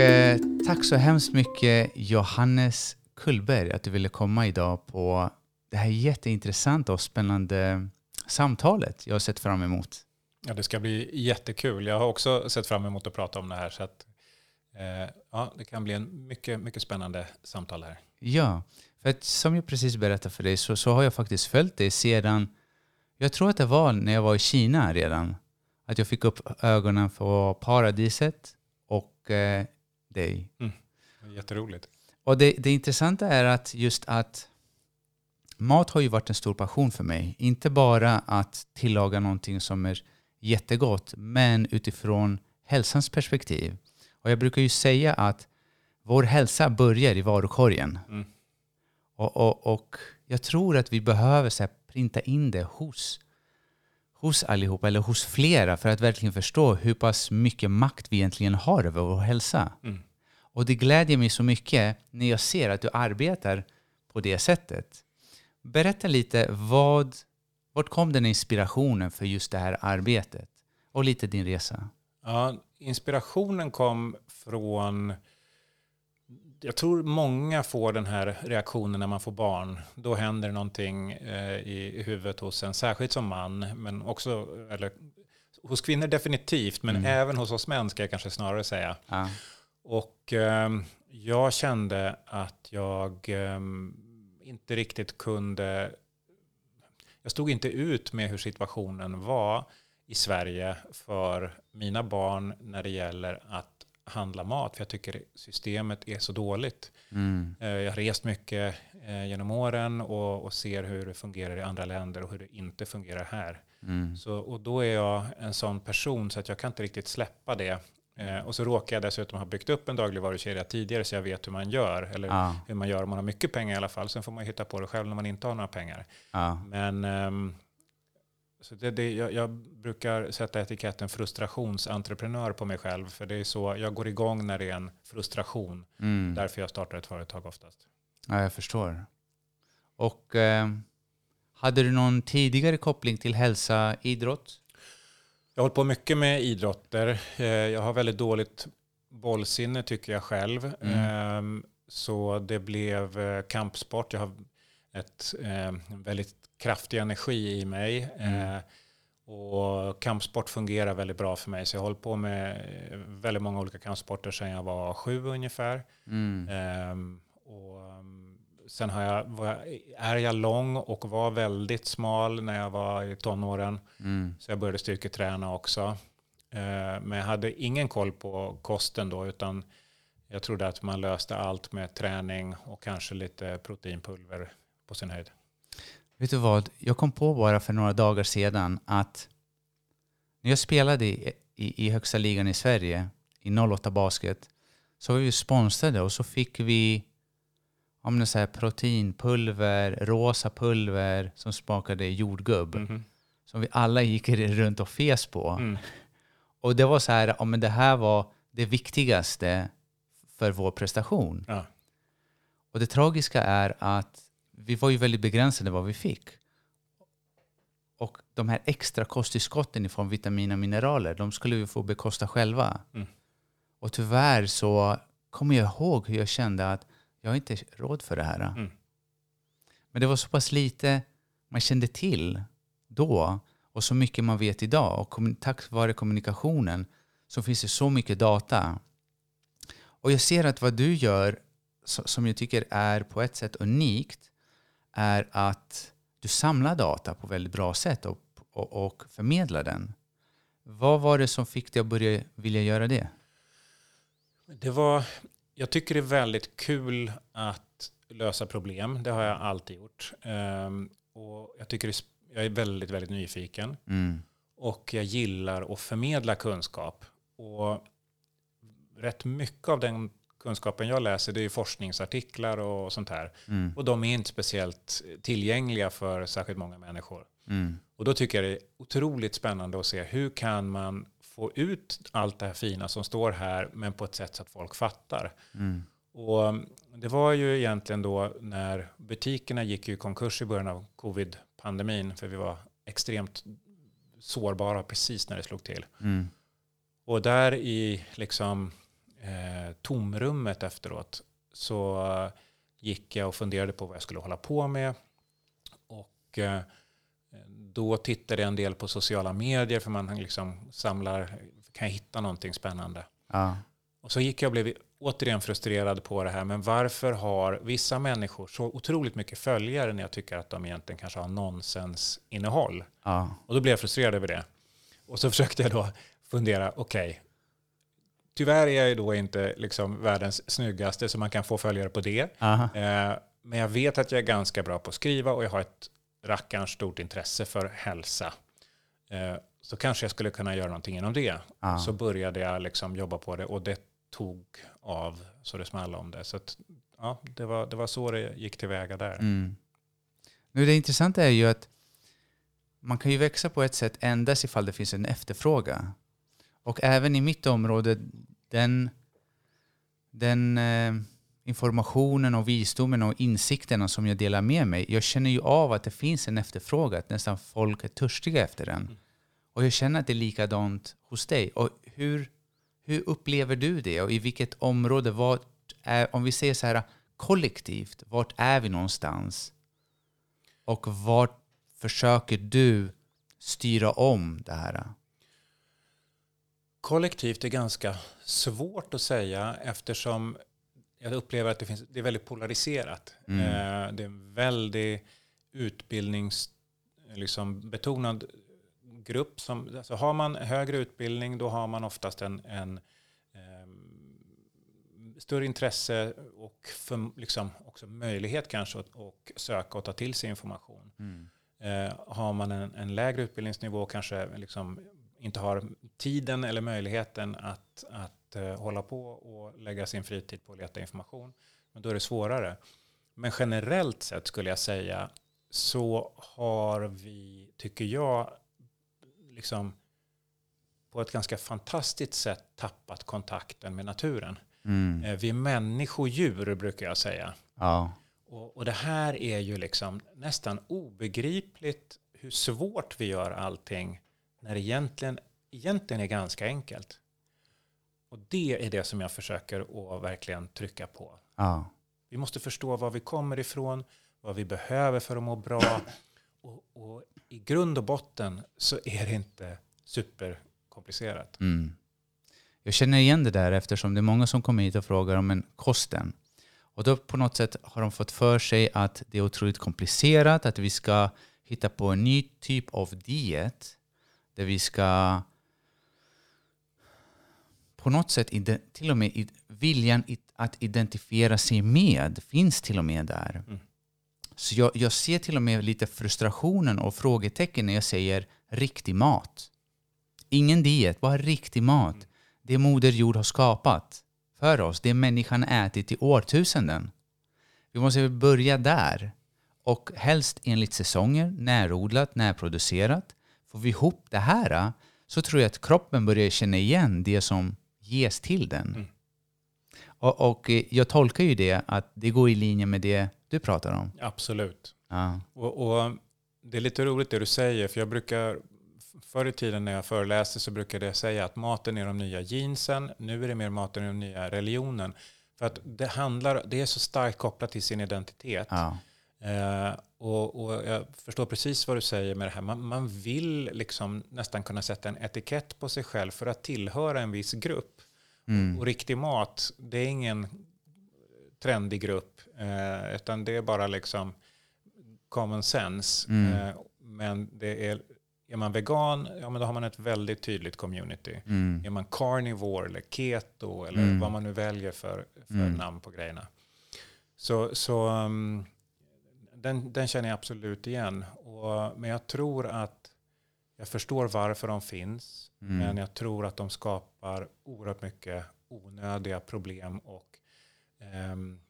eh, tack så hemskt mycket Johannes Kullberg att du ville komma idag på det här jätteintressanta och spännande samtalet jag har sett fram emot. Ja, det ska bli jättekul. Jag har också sett fram emot att prata om det här. Så att, eh, ja, det kan bli en mycket, mycket spännande samtal här. Ja, för att som jag precis berättade för dig så, så har jag faktiskt följt dig sedan, jag tror att det var när jag var i Kina redan, att jag fick upp ögonen för paradiset och eh, dig. Mm. Jätteroligt. Och det, det intressanta är att just att mat har ju varit en stor passion för mig. Inte bara att tillaga någonting som är jättegott, men utifrån hälsans perspektiv. Och jag brukar ju säga att vår hälsa börjar i varukorgen. Mm. Och, och, och jag tror att vi behöver så printa in det hos, hos allihopa, eller hos flera, för att verkligen förstå hur pass mycket makt vi egentligen har över vår hälsa. Mm. Och det glädjer mig så mycket när jag ser att du arbetar på det sättet. Berätta lite, vad, vart kom den inspirationen för just det här arbetet? Och lite din resa. Ja, inspirationen kom från jag tror många får den här reaktionen när man får barn. Då händer någonting eh, i huvudet hos en, särskilt som man, men också, eller hos kvinnor definitivt, men Mm. även hos oss män ska jag kanske snarare säga. Ja. Och eh, jag kände att jag eh, inte riktigt kunde... Jag stod inte ut med hur situationen var i Sverige för mina barn när det gäller att handla mat. För jag tycker systemet är så dåligt. Mm. Eh, Jag har rest mycket eh, genom åren och, och ser hur det fungerar i andra länder och hur det inte fungerar här. Mm. Så, och då är jag en sån person så att jag kan inte riktigt släppa det. Eh, och så råkar jag dessutom ha byggt upp en dagligvarukedja tidigare så jag vet hur man gör. Eller Ja. hur man gör om man har mycket pengar i alla fall. Sen får man hitta på det själv när man inte har några pengar. Ja. Men ehm, så det, det, jag, jag brukar sätta etiketten frustrationsentreprenör på mig själv. För det är så, jag går igång när det är en frustration. Mm. Därför jag startar ett företag oftast. ja, jag förstår. Och eh, hade du någon tidigare koppling till hälsa, idrott? Jag har hållit på mycket med idrotter. Eh, Jag har väldigt dåligt bollsinne tycker jag själv. Mm. Ehm, Så det blev eh, kampsport. Jag har ett eh, väldigt kraftig energi i mig. Mm. Eh, Och kampsport fungerar väldigt bra för mig. Så jag har hållit på med väldigt många olika kampsporter sedan jag var sju ungefär. Mm. Ehm, och sen har jag, var, är jag lång och var väldigt smal när jag var i tonåren. Mm. Så jag började styrketräna också. Eh, Men jag hade ingen koll på kosten då, utan jag trodde att man löste allt med träning och kanske lite proteinpulver på sin höjd. Vet du vad? Jag kom på bara för några dagar sedan att när jag spelade i, i, i högsta ligan i Sverige, i 08 Basket, så var vi sponsrade och så fick vi om det här proteinpulver, rosa pulver som smakade jordgubb. Mhm. Som vi alla gick runt och fes på. Mm. Och det var så här, ja, men det här var det viktigaste för vår prestation. Ja. Och det tragiska är att vi var ju väldigt begränsade vad vi fick. Och de här extra kosttillskotten i form av vitaminer och mineraler, de skulle vi få bekosta själva. Mm. Och tyvärr så kommer jag ihåg hur jag kände att jag har inte råd för det här. Mm. Men det var så pass lite man kände till då och så mycket man vet idag. Och tack vare kommunikationen så finns det så mycket data. Och jag ser att vad du gör, so- som jag tycker är på ett sätt unikt, är att du samlar data på väldigt bra sätt och, och, och förmedlar den. Vad var det som fick dig att börja vilja göra det? Det var, jag tycker det är väldigt kul att lösa problem. Det har jag alltid gjort. Ehm, och jag, tycker det, jag är väldigt, väldigt nyfiken. Mm. Och jag gillar att förmedla kunskap. Och rätt mycket av den kunskapen jag läser det är forskningsartiklar och sånt här. Mm. Och de är inte speciellt tillgängliga för särskilt många människor. Mm. Och då tycker jag det är otroligt spännande att se hur kan man få ut allt det här fina som står här men på ett sätt så att folk fattar. Mm. Och det var ju egentligen då när butikerna gick i konkurs i början av covid-pandemin för vi var extremt sårbara precis när det slog till. Mm. Och där i liksom eh, tomrummet efteråt så eh, gick jag och funderade på vad jag skulle hålla på med. Och eh, då tittade jag en del på sociala medier för man liksom samlar, kan hitta någonting spännande? Ja. Och så gick jag och blev återigen frustrerad på det här, men varför har vissa människor så otroligt mycket följare när jag tycker att de egentligen kanske har nonsensinnehåll? Ja. Och då blev jag frustrerad över det. Och så försökte jag då fundera, okej, okay, tyvärr är jag då inte liksom världens snyggaste så man kan få följare på det. Eh, men jag vet att jag är ganska bra på att skriva och jag har ett rackarns stort intresse för hälsa. Eh, så kanske jag skulle kunna göra någonting inom det. Ja. Så började jag liksom jobba på det och det tog av så det small om det. Så att, ja, det, var, det var så det gick tillväga där. Mm. Nu det intressanta är ju att man kan ju växa på ett sätt endast ifall det finns en efterfrågan. Och även i mitt område, den, den eh, informationen och visdomen och insikterna som jag delar med mig, jag känner ju av att det finns en efterfrågan, att nästan folk är törstiga efter den. Mm. Och jag känner att det är likadant hos dig. Och hur, hur upplever du det? Och i vilket område? Vart är, om vi säger så här kollektivt, vart är vi någonstans? Och vart försöker du styra om det här? Kollektivt är ganska svårt att säga eftersom jag upplever att det, finns, det är väldigt polariserat. Mm. Eh, det är en väldigt utbildningsbetonad liksom, betonad grupp. Som, alltså har man högre utbildning då har man oftast en, en eh, större intresse och för, liksom, också möjlighet kanske att och söka och ta till sig information. Mm. Eh, har man en, en, lägre utbildningsnivå kanske liksom inte har tiden eller möjligheten att, att uh, hålla på och lägga sin fritid på att leta information, men då är det svårare. Men generellt sett skulle jag säga så har vi, tycker jag, liksom på ett ganska fantastiskt sätt tappat kontakten med naturen. Mm. Uh, vi är människodjur brukar jag säga. Ja. Och, och det här är ju liksom nästan obegripligt hur svårt vi gör allting när det egentligen, egentligen är ganska enkelt. Och det är det som jag försöker att verkligen trycka på. Ja. Vi måste förstå var vi kommer ifrån, vad vi behöver för att må bra. Och, och i grund och botten så är det inte superkomplicerat. Mm. Jag känner igen det där eftersom det är många som kommer hit och frågar om en kosten. Och då på något sätt har de fått för sig att det är otroligt komplicerat, att vi ska hitta på en ny typ av diet där vi ska på något sätt, till och med viljan att identifiera sig med finns till och med där. Mm. Så jag, jag, ser till och med lite frustrationen och frågetecken när jag säger riktig mat. Ingen diet, bara riktig mat. Mm. Det Moder Jord har skapat för oss, det människan ätit i årtusenden. Vi måste börja där. Och helst enligt säsonger, närodlat, närproducerat. Får vi ihop det här så tror jag att kroppen börjar känna igen det som ges till den. Mm. Och, och, jag tolkar ju det att det går i linje med det du pratar om. Absolut. Ja. Och, och, det är lite roligt det du säger, för jag brukar förr i tiden när jag föreläste så brukade jag säga att maten är de nya jeansen, nu är det mer maten är den nya religionen. För att det, handlar, det är så starkt kopplat till sin identitet. Ja. Eh, och, och, jag förstår precis vad du säger med det här. Man, man, vill liksom nästan kunna sätta en etikett på sig själv för att tillhöra en viss grupp. Mm. Och, riktig mat, det är ingen trendig grupp, eh, utan det är bara liksom common sense. Mm. Eh, men det är, är man vegan, ja men då har man ett väldigt tydligt community. Mm. Är man carnivore eller keto eller Mm. vad man nu väljer för, för Mm. namn på grejerna. Så, så um, den, den känner jag absolut igen. Och, men jag tror att jag förstår varför de finns. Mm. Men jag tror att de skapar oerhört mycket onödiga problem. Och, ehm,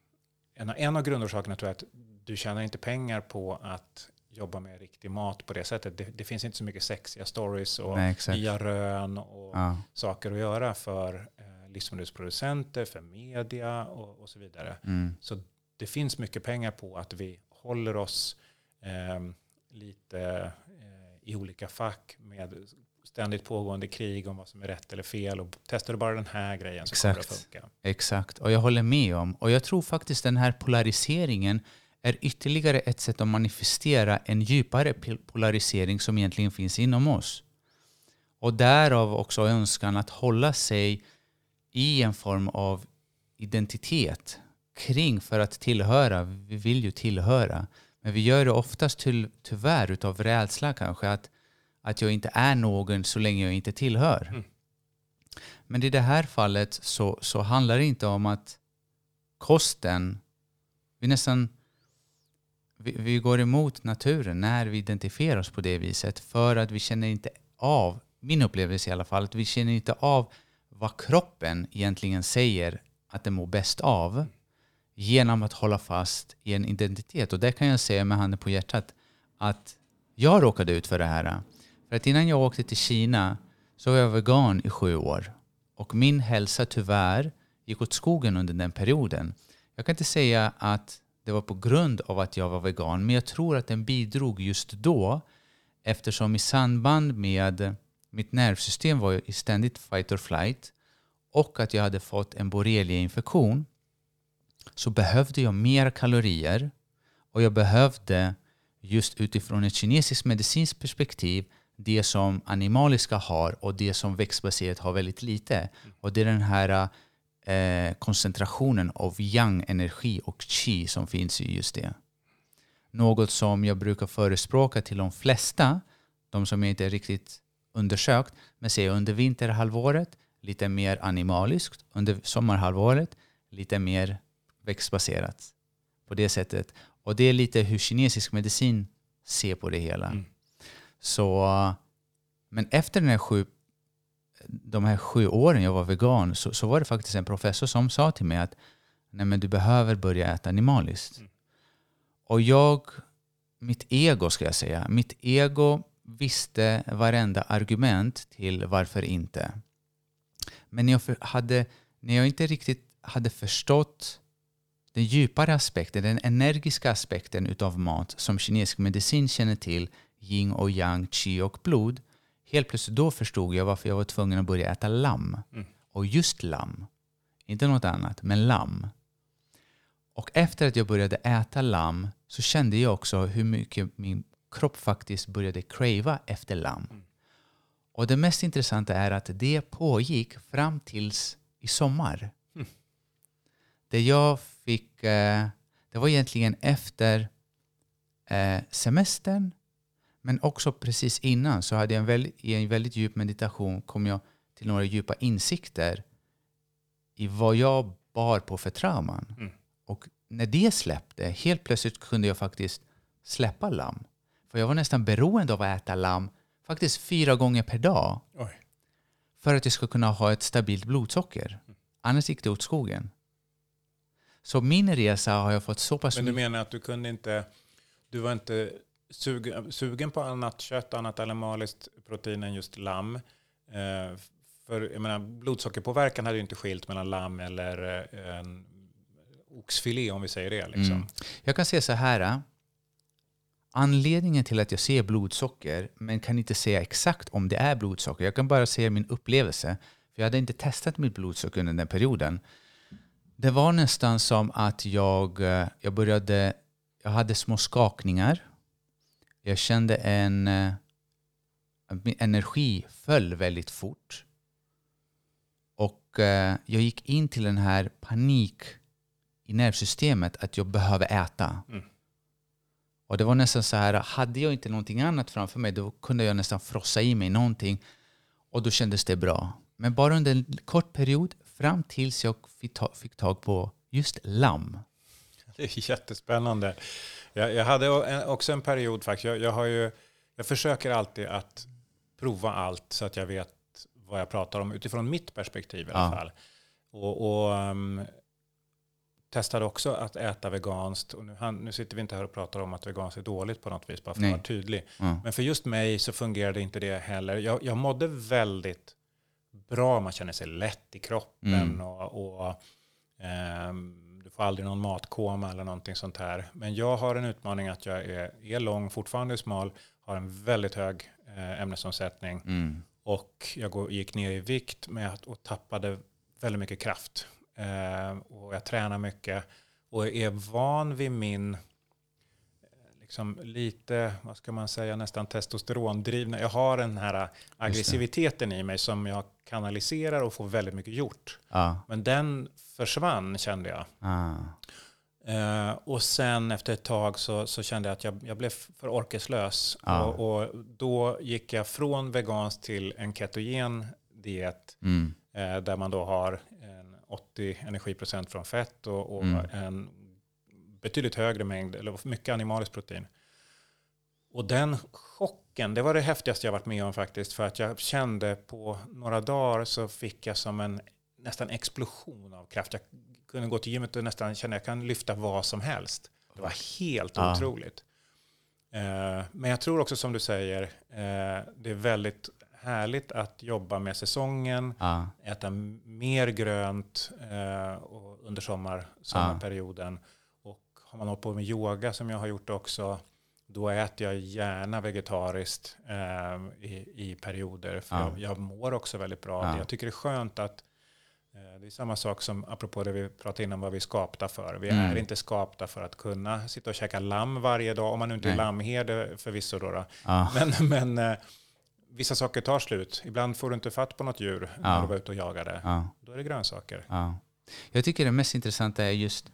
en, av- en av grundorsakerna tror jag att du tjänar inte pengar på att jobba med riktig mat på det sättet. Det, det finns inte så mycket sexiga stories och Nej, nya rön och Ja. saker att göra för eh, livsmedelsproducenter, för media och, och så vidare. Mm. Så det finns mycket pengar på att vi håller oss ehm, lite eh, i olika fack med ständigt pågående krig om vad som är rätt eller fel. Och testar du bara den här grejen så Exakt. kommer det att funka. Exakt, och jag håller med om. Och jag tror faktiskt den här polariseringen är ytterligare ett sätt att manifestera en djupare pol- polarisering som egentligen finns inom oss. Och därav också önskan att hålla sig i en form av identitet kring för att tillhöra. Vi vill ju tillhöra. Men vi gör det oftast till, tyvärr utav rädsla kanske att, att jag inte är någon så länge jag inte tillhör. Mm. Men i det här fallet så, så handlar det inte om att kosten, vi nästan vi, vi går emot naturen när vi identifierar oss på det viset för att vi känner inte av, min upplevelse i alla fall, att vi känner inte av vad kroppen egentligen säger att den mår bäst av genom att hålla fast i en identitet. Och det kan jag säga med handen på hjärtat att jag råkade ut för det här. För att innan jag åkte till Kina så var jag vegan i sju år. Och min hälsa tyvärr gick åt skogen under den perioden. Jag kan inte säga att det var på grund av att jag var vegan, men jag tror att den bidrog just då eftersom i samband med mitt nervsystem var i ständigt fight or flight och att jag hade fått en borreliainfektion så behövde jag mer kalorier och jag behövde just utifrån ett kinesiskt medicinskt perspektiv det som animaliska har och det som växtbaserat har väldigt lite. Och det är den här eh, koncentrationen av yang-energi och qi som finns i just det. Något som jag brukar förespråka till de flesta, de som jag inte riktigt undersökt, men säger under vinterhalvåret lite mer animaliskt, under sommarhalvåret lite mer växtbaserat. På det sättet. Och det är lite hur kinesisk medicin ser på det hela. Mm. Så, men efter den här sju, de här sju åren jag var vegan så, så var det faktiskt en professor som sa till mig att Nej, men du behöver börja äta animaliskt. Mm. Och jag, mitt ego ska jag säga, mitt ego visste varenda argument till varför inte. Men jag, hade, när jag inte riktigt hade förstått den djupare aspekten, den energiska aspekten utav mat som kinesisk medicin känner till, yin och yang, qi och blod. Helt plötsligt då förstod jag varför jag var tvungen att börja äta lamm. Mm. Och just lamm. Inte något annat, men lamm. Och efter att jag började äta lamm så kände jag också hur mycket min kropp faktiskt började crava efter lamm. Mm. Och det mest intressanta är att det pågick fram tills i sommar. Mm. Det jag fick, eh, det var egentligen efter eh, semestern men också precis innan så hade jag en väldigt, i en väldigt djup meditation kom jag till några djupa insikter i vad jag bar på för trauman. Mm. Och när det släppte, helt plötsligt kunde jag faktiskt släppa lamm. För jag var nästan beroende av att äta lamm faktiskt fyra gånger per dag Oj. för att jag ska kunna ha ett stabilt blodsocker. Annars gick det åt skogen. Så min resa har jag fått så pass Men du menar att du kunde inte, du var inte sugen, sugen på annat kött, annat animaliskt protein än just lamm. Eh, för jag menar, blodsockerpåverkan hade ju inte skilt mellan lamm eller eh, en oxfilé om vi säger det. Liksom. Mm. Jag kan säga så här. äh. Anledningen till att jag ser blodsocker men kan inte säga exakt om det är blodsocker. Jag kan bara säga min upplevelse. För Jag hade inte testat mitt blodsocker under den perioden. Det var nästan som att jag, eh, jag började... Jag hade små skakningar. Jag kände en... eh, Min energi föll väldigt fort. Och eh, jag gick in till den här panik i nervsystemet att jag behöver äta. Mm. Och det var nästan så här, hade jag inte någonting annat framför mig då kunde jag nästan frossa i mig någonting och då kändes det bra. Men bara under en kort period fram tills jag fick, ta, fick tag på just lamm. Det är jättespännande. Jag, jag hade också en period faktiskt. Jag, jag, har ju, jag försöker alltid att prova allt så att jag vet vad jag pratar om utifrån mitt perspektiv i alla Ja. fall. Och, och um, testade också att äta veganskt. Och nu, han, nu sitter vi inte här och pratar om att veganskt är dåligt på något vis, bara för att vara tydlig. Ja. Men för just mig så fungerade inte det heller. Jag, jag mådde väldigt bra, man känner sig lätt i kroppen Mm. och, och ehm, du får aldrig någon matkoma eller någonting sånt här. Men jag har en utmaning att jag är, är lång, fortfarande smal, har en väldigt hög eh, ämnesomsättning Mm. Och jag gick ner i vikt med att, och tappade väldigt mycket kraft. Eh, och jag tränar mycket och är van vid min liksom lite, vad ska man säga, nästan testosterondrivna. Jag har den här aggressiviteten i mig som jag kanaliserar och får väldigt mycket gjort. Ja. Men den försvann kände jag. Ah. Eh, och sen efter ett tag så, så kände jag att jag, jag blev för orkeslös. Ja. Och, och då gick jag från vegansk till en ketogen diet. Mm. Eh, där man då har en 80 energiprocent från fett och, och Mm. en betydligt högre mängd, eller mycket animaliskt protein. Och den chocken, det var det häftigaste jag varit med om faktiskt. För att jag kände på några dagar så fick jag som en nästan explosion av kraft. Jag kunde gå till gymmet och nästan känna att jag kan lyfta vad som helst. Det var helt Ja. otroligt. Eh, men jag tror också som du säger, eh, det är väldigt härligt att jobba med säsongen, Ja. äta mer grönt eh, och under sommar, sommarperioden. Och har man hållit på med yoga som jag har gjort också, då äter jag gärna vegetariskt eh, i, i perioder. För Ja. jag, jag mår också väldigt bra. Ja. Jag tycker det är skönt att eh, det är samma sak som apropå det vi pratade innan vad vi är skapta för. Vi Mm. är inte skapta för att kunna sitta och käka lamm varje dag, om man nu inte är Nej. lammherde förvisso. Då, då. Ja. Men, men eh, vissa saker tar slut. Ibland får du inte fatt på något djur när du var ute och jagade. Ja. Då är det grönsaker. Ja. Jag tycker det mest intressanta är just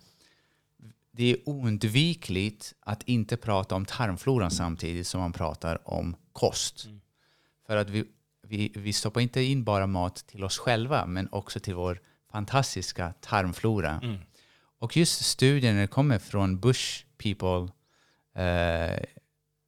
det är oundvikligt att inte prata om tarmfloran samtidigt som man pratar om kost. Mm. För att vi, vi, vi stoppar inte in bara mat till oss själva men också till vår fantastiska tarmflora. Mm. Och just studien kommer från bush people eh,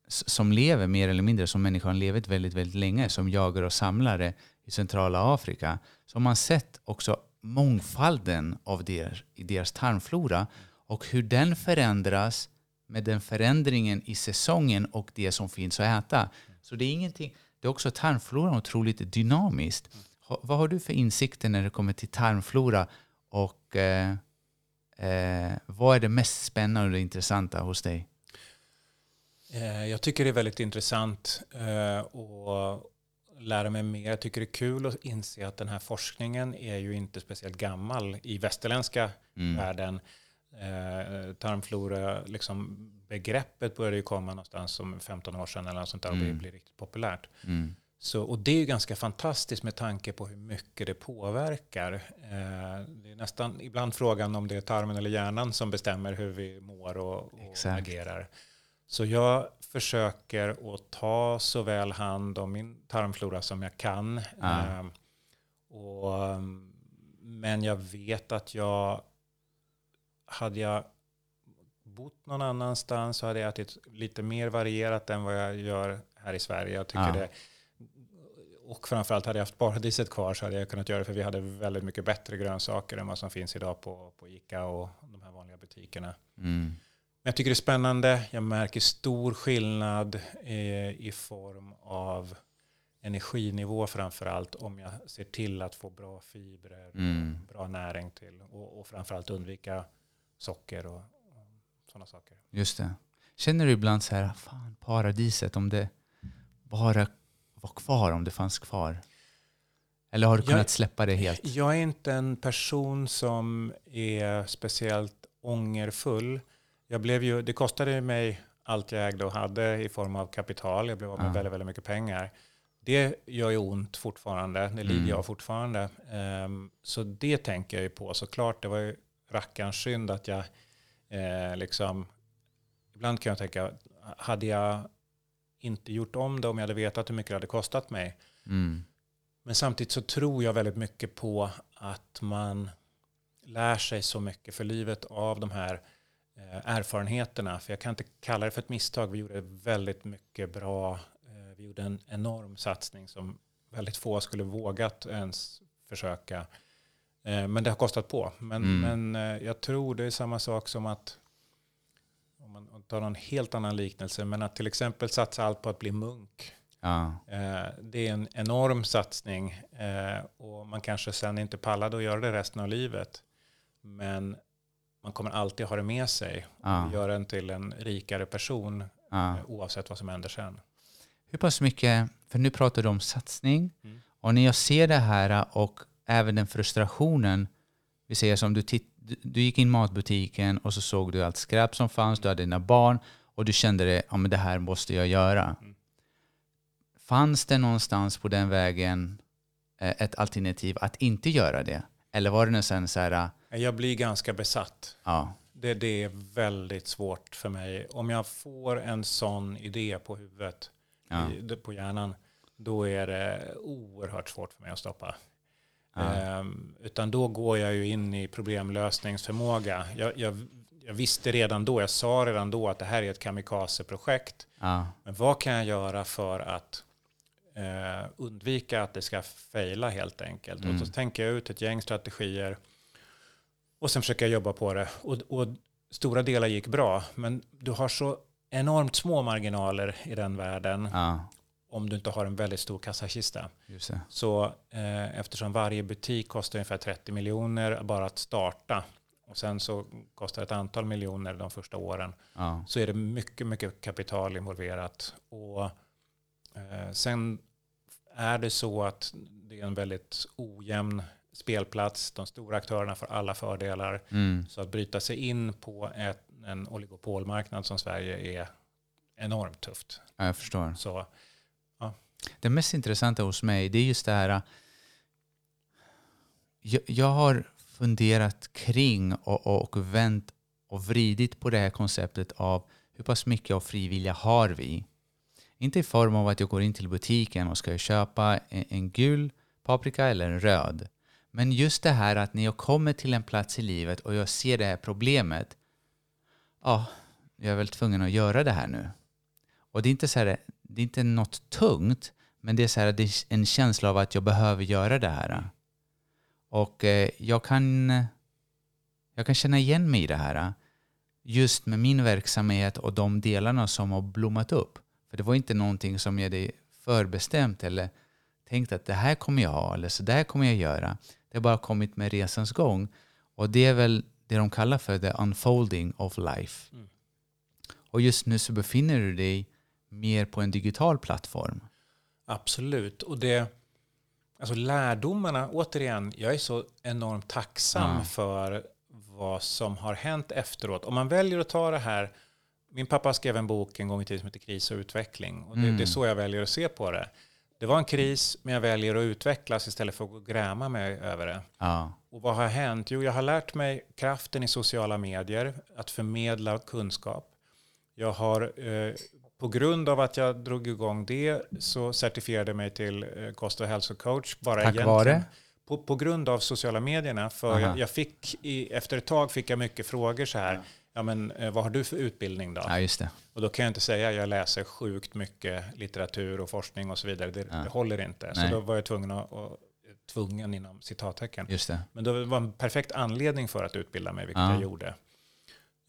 som lever mer eller mindre som människan levt väldigt, väldigt länge som jagare och samlare i centrala Afrika så har man sett också mångfalden av deras, i deras tarmflora och hur den förändras med den förändringen i säsongen och det som finns att äta. Så det är ingenting, det är också tarmfloran otroligt dynamiskt. Ha, vad har du för insikter när det kommer till tarmflora och eh, eh, vad är det mest spännande och intressanta hos dig? Eh, Jag tycker det är väldigt intressant eh, att lära mig mer. Jag tycker det är kul att inse att den här forskningen är ju inte speciellt gammal i västerländska Mm. världen. Eh, tarmflora, liksom begreppet började ju komma någonstans som 15 år sedan eller något sånt där och Mm. det blir riktigt populärt. Mm. Så, och det är ju ganska fantastiskt med tanke på hur mycket det påverkar. Eh, det är nästan ibland frågan om det är tarmen eller hjärnan som bestämmer hur vi mår och, och agerar. Så jag försöker att ta så väl hand om min tarmflora som jag kan. Ja. Eh, och, um, men jag vet att jag, hade jag bott någon annanstans så hade jag ätit lite mer varierat än vad jag gör här i Sverige. Jag tycker Ja. det, och framförallt hade jag haft paradiset kvar så hade jag kunnat göra det för vi hade väldigt mycket bättre grönsaker än vad som finns idag på, på Ica och de här vanliga butikerna. Mm. Men jag tycker det är spännande. Jag märker stor skillnad eh, i form av energinivå framför allt om jag ser till att få bra fibrer, Mm. bra näring till och, och framförallt undvika socker och, och sådana saker. Just det. Känner du ibland så här, fan paradiset om det bara var kvar, om det fanns kvar? Eller har du Jag- kunnat släppa det helt? Jag är inte en person som är speciellt ångerfull. Jag blev ju, det kostade mig allt jag ägde och hade i form av kapital. Jag blev av med Ja. väldigt, väldigt mycket pengar. Det gör ju ont fortfarande. Det lider Mm. jag fortfarande. Ehm, så det tänker jag ju på. Såklart, det var ju rackarns synd att jag eh, liksom... Ibland kan jag tänka, hade jag inte gjort om det om jag hade vetat hur mycket det hade kostat mig Mm. men samtidigt så tror jag väldigt mycket på att man lär sig så mycket för livet av de här eh, erfarenheterna. För jag kan inte kalla det för ett misstag. Vi gjorde väldigt mycket bra. Eh, vi gjorde en enorm satsning som väldigt få skulle vågat ens försöka. Eh, men det har kostat på. Men, Mm. men eh, jag tror det är samma sak som att om man tar någon helt annan liknelse, men att till exempel satsa allt på att bli munk. Ja. Eh, Det är en enorm satsning och man kanske sen inte pallade att göra det resten av livet. Men man kommer alltid ha det med sig och göra en till en rikare person Ja. eh, oavsett vad som händer sen. hur pass mycket, för nu pratar du om satsning, Mm. och när jag ser det här och även den frustrationen, vi säger som du, titt, du, gick in i matbutiken och så såg du allt skräp som fanns, du hade dina barn och du kände det, ja men det här måste jag göra. Mm. Fanns det någonstans på den vägen eh, ett alternativ att inte göra det? Eller var det nästan så här, Jag blir ganska besatt. ja, Det, det är väldigt svårt för mig. Om jag får en sån idé på huvudet, ja, i, på hjärnan, då är det oerhört svårt för mig att stoppa. Ja, Ehm, utan då går jag ju in i problemlösningsförmåga. Jag, jag, jag visste redan då, jag sa redan då att det här är ett kamikazeprojekt. ja, Men vad kan jag göra för att eh, undvika att det ska fejla helt enkelt? Mm. Och så tänker jag ut ett gäng strategier och sen försöker jag jobba på det. Och, och stora delar gick bra, men du har så enormt små marginaler i den världen ja, om du inte har en väldigt stor kassakista. Så eh, eftersom varje butik kostar ungefär 30 miljoner bara att starta och sen så kostar ett antal miljoner de första åren Ja, så är det mycket, mycket kapital involverat. Och eh, sen är det så att det är en väldigt ojämn spelplats. De stora aktörerna får alla fördelar. mm, Så att bryta sig in på ett, en oligopolmarknad som Sverige är enormt tufft. ja, jag förstår. Så det mest intressanta hos mig det är just det här. Äh, jag, jag har funderat kring och, och vänt och vridit på det här konceptet av hur pass mycket av frivilliga har vi? Inte i form av att jag går in till butiken och ska köpa en, en gul paprika eller en röd. Men just det här att när jag kommer till en plats i livet och jag ser det här problemet. Ja, jag är väl tvungen att göra det här nu. Och det är inte så här, det är inte något tungt, men det är, så här, det är en känsla av att jag behöver göra det här. Och eh, jag, kan, jag kan känna igen mig i det här. Just med min verksamhet och de delarna som har blommat upp. För det var inte någonting som jag hade förbestämt eller tänkt att det här kommer jag ha eller så där kommer jag göra. Det har bara kommit med resans gång. Och det är väl det de kallar för the unfolding of life. Mm. Och just nu så befinner du dig mer på en digital plattform. Absolut. Och det, alltså lärdomarna, återigen, jag är så enormt tacksam Ja. för vad som har hänt efteråt. Om man väljer att ta det här, min pappa skrev en bok en gång i tiden som heter Kris och utveckling. Och det, Mm. det är så jag väljer att se på det. Det var en kris, men jag väljer att utvecklas istället för att gräma mig över det. Ja, Och vad har hänt? Jo, jag har lärt mig kraften i sociala medier, att förmedla kunskap. Jag har, eh, på grund av att jag drog igång det, så certifierade jag mig till eh, kost och hälsocoach. Bara Tack egentligen. vare? På, på grund av sociala medierna. För jag, jag fick, i, efter ett tag fick jag mycket frågor så här. Ja. Ja. men, eh, vad har du för utbildning då? ja just det. Och då kan jag inte säga att jag läser sjukt mycket litteratur och forskning och så vidare. Det, Ja. det håller inte. Så Nej. då var jag tvungen att, att tvungen inom citattecken. Just det. Men det var en perfekt anledning för att utbilda mig, vilket Ja. jag gjorde.